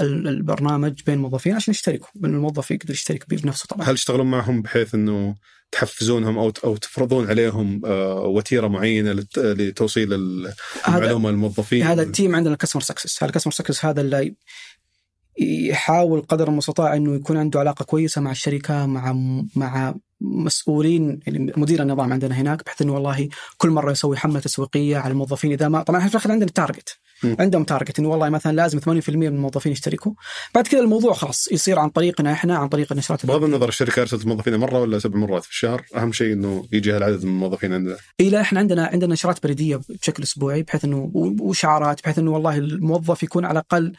ال- البرنامج بين موظفين عشان يشتركوا. بان الموظف يقدر يشترك بنفسه طبعا. هل تشتغلون معهم بحيث إنه تحفزونهم أو أو تفرضون عليهم آه، وتيرة معينة لت- لتوصيل المعلومة للموظفين. هذا ال team عندنا ال customer success هذا ال customer success هذا اللي يحاول قدر المستطاع إنه يكون عنده علاقة كويسة مع الشركة مع مع مسؤولين يعني مدير النظام عندنا هناك بحيث إنه والله كل مرة يسوي حملة تسويقية على الموظفين إذا ما طبعا إحنا في الآخر عندنا target م. عندهم target إنه والله مثلا لازم 80% من الموظفين يشتركوا. بعد كذا الموضوع خلاص يصير عن طريقنا إحنا عن طريق النشرات بغض النظر الشركة أرسلت موظفينها مرة ولا سبع مرات في الشهر أهم شيء إنه يجي هالعدد من الموظفين عندنا. إي لا إحنا عندنا عندنا نشرات بريدية بشكل أسبوعي بحيث إنه وإشعارات بحيث إنه والله الموظف يكون على الأقل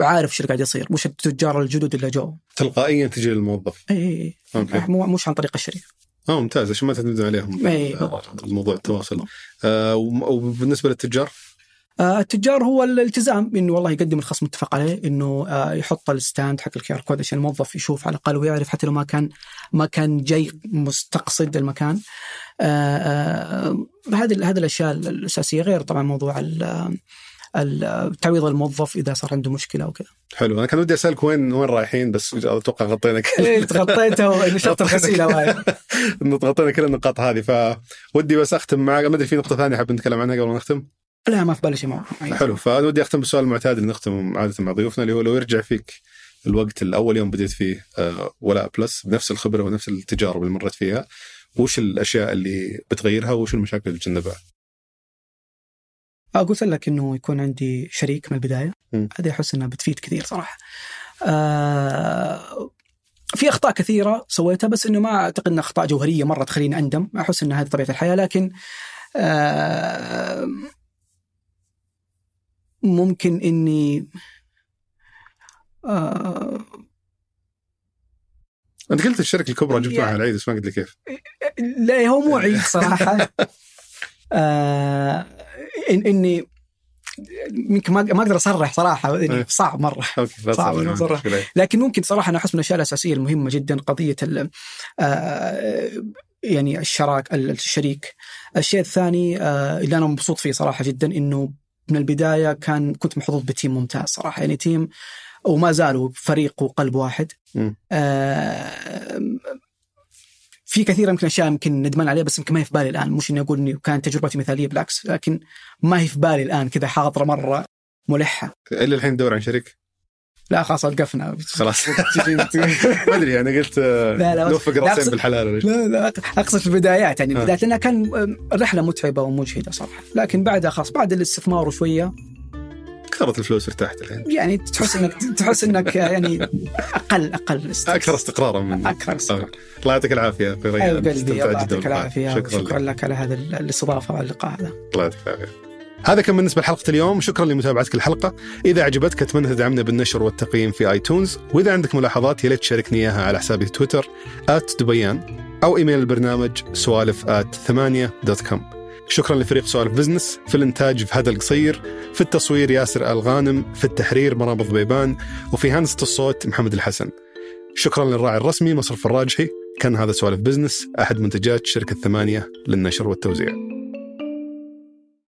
عارف إيش اللي قاعد يصير. وش التجار الجدد اللي جو تلقائيا تجي للموظف إي إي إي. مش عن طريق الشركة. آه ممتاز. عشان ما تعتمدون عليهم. إيه. آه، الموضوع التواصل. آه وبالنسبة للتجار؟ التجار هو الالتزام إنه والله يقدم الخصم متفق عليه إنه آه، يحط ال stand حق ال QR code عشان الموظف يشوف على الأقل ويعرف حتى لو ما كان ما كان جاي مستقصد المكان. آه، آه، هذه هذه الأشياء الأساسية غير طبعا موضوع تعويض الموظف إذا صار عنده مشكلة أو كذا. حلو. أنا كان ودي أسألك وين وين رايحين بس أتوقع غطينا كل إيه، تغطيته <laughs> ونشرت الغسيل وايد. إنه <laughs> غطينا كل النقاط هذه. فودي بس أختم معك. ما أدري في نقطة ثانية حاب نتكلم عنها قبل ما نختم؟ لا ما في بالي شيء معه. حلو فانا ودي أختم بالسؤال المعتاد اللي نختم عادة مع ضيوفنا اللي هو لو يرجع فيك الوقت الأول يوم بديت فيه آه، ولاء بلس بنفس الخبرة ونفس التجارب اللي مريت فيها وش الأشياء اللي بتغيرها وش المشاكل اللي تجنبها؟ آه، قلت لك إنه يكون عندي شريك من البداية. هذه احس انها بتفيد كثير صراحة. آه في أخطاء كثيرة سويتها بس إنه ما أعتقد إنها أخطاء جوهرية مره تخليني أندم، أحس ان هذه طبيعة الحياة لكن آه ممكن إني آه أنت قلت الشركة الكبرى جبت معها يعني- العيد بس ما قلت لي كيف لا هو مو عيد صراحة <laughs> آه إن إني يمكن ما ما أقدر أصرح صراحة إيه. صعب مرة أوكي لا صعب أصرح. مشكلة. لكن ممكن صراحة أنا أحس من الأشياء الأساسية المهمة جدا قضية ال آه، يعني الشراك الشريك الشيء الثاني آه، اللي أنا مبسوط فيه صراحة جدا إنه من البداية كان كنت محظوظ بتيم ممتاز صراحة. يعني تيم وما زالوا فريق وقلب واحد. آه، في كثير يمكن أشياء يمكن ندمان عليها بس يمكن ما هي في بالي الآن. مش إني أقول إني كانت تجربتي مثالية بالعكس لكن ما هي في بالي الآن كذا حاضرة مرة ملحة. إلى الحين تدور عن شريك؟ لا خلاص وقفنا. خلاص. <laughs> ما أدري أنا قلت آه، لا، لا، نوفق لا، رأسين بالحلال؟ لا لا أقصد في البدايات يعني آه. البدايات لانها كان رحلة متعبة ومجهدة صراحة. لكن بعدها خلاص بعد الاستثمار وشويه كثرت الفلوس ارتحت الحين. يعني تحس انك تحس إنك يعني أقل أقل است- أكثر استقرارا. من أكثر استقرار. الله يعطيك العافية أخوي ريان. استمتعت الله يعطيك. العافية. شكرا وشكرا لك. لك على هذا الاستضافة واللقاء هذا. الله يعطيك العافية. هذا كان بالنسبة لحلقة اليوم. شكرا لمتابعتك الحلقة. إذا عجبتك أتمنى تدعمنا بالنشر والتقييم في آيتونز. وإذا عندك ملاحظات يا ليت تشاركني إياها على حسابي في تويتر @دبيان أو إيميل البرنامج سوالف ثمانية dot com. شكرا لفريق سوالف بزنس في الإنتاج في هذا القصير في التصوير ياسر الغانم في التحرير مرام ضبيبان وفي هندسة الصوت محمد الحسن. شكرا للراعي الرسمي مصرف الراجحي. كان هذا سوالف بزنس أحد منتجات شركة ثمانية للنشر والتوزيع.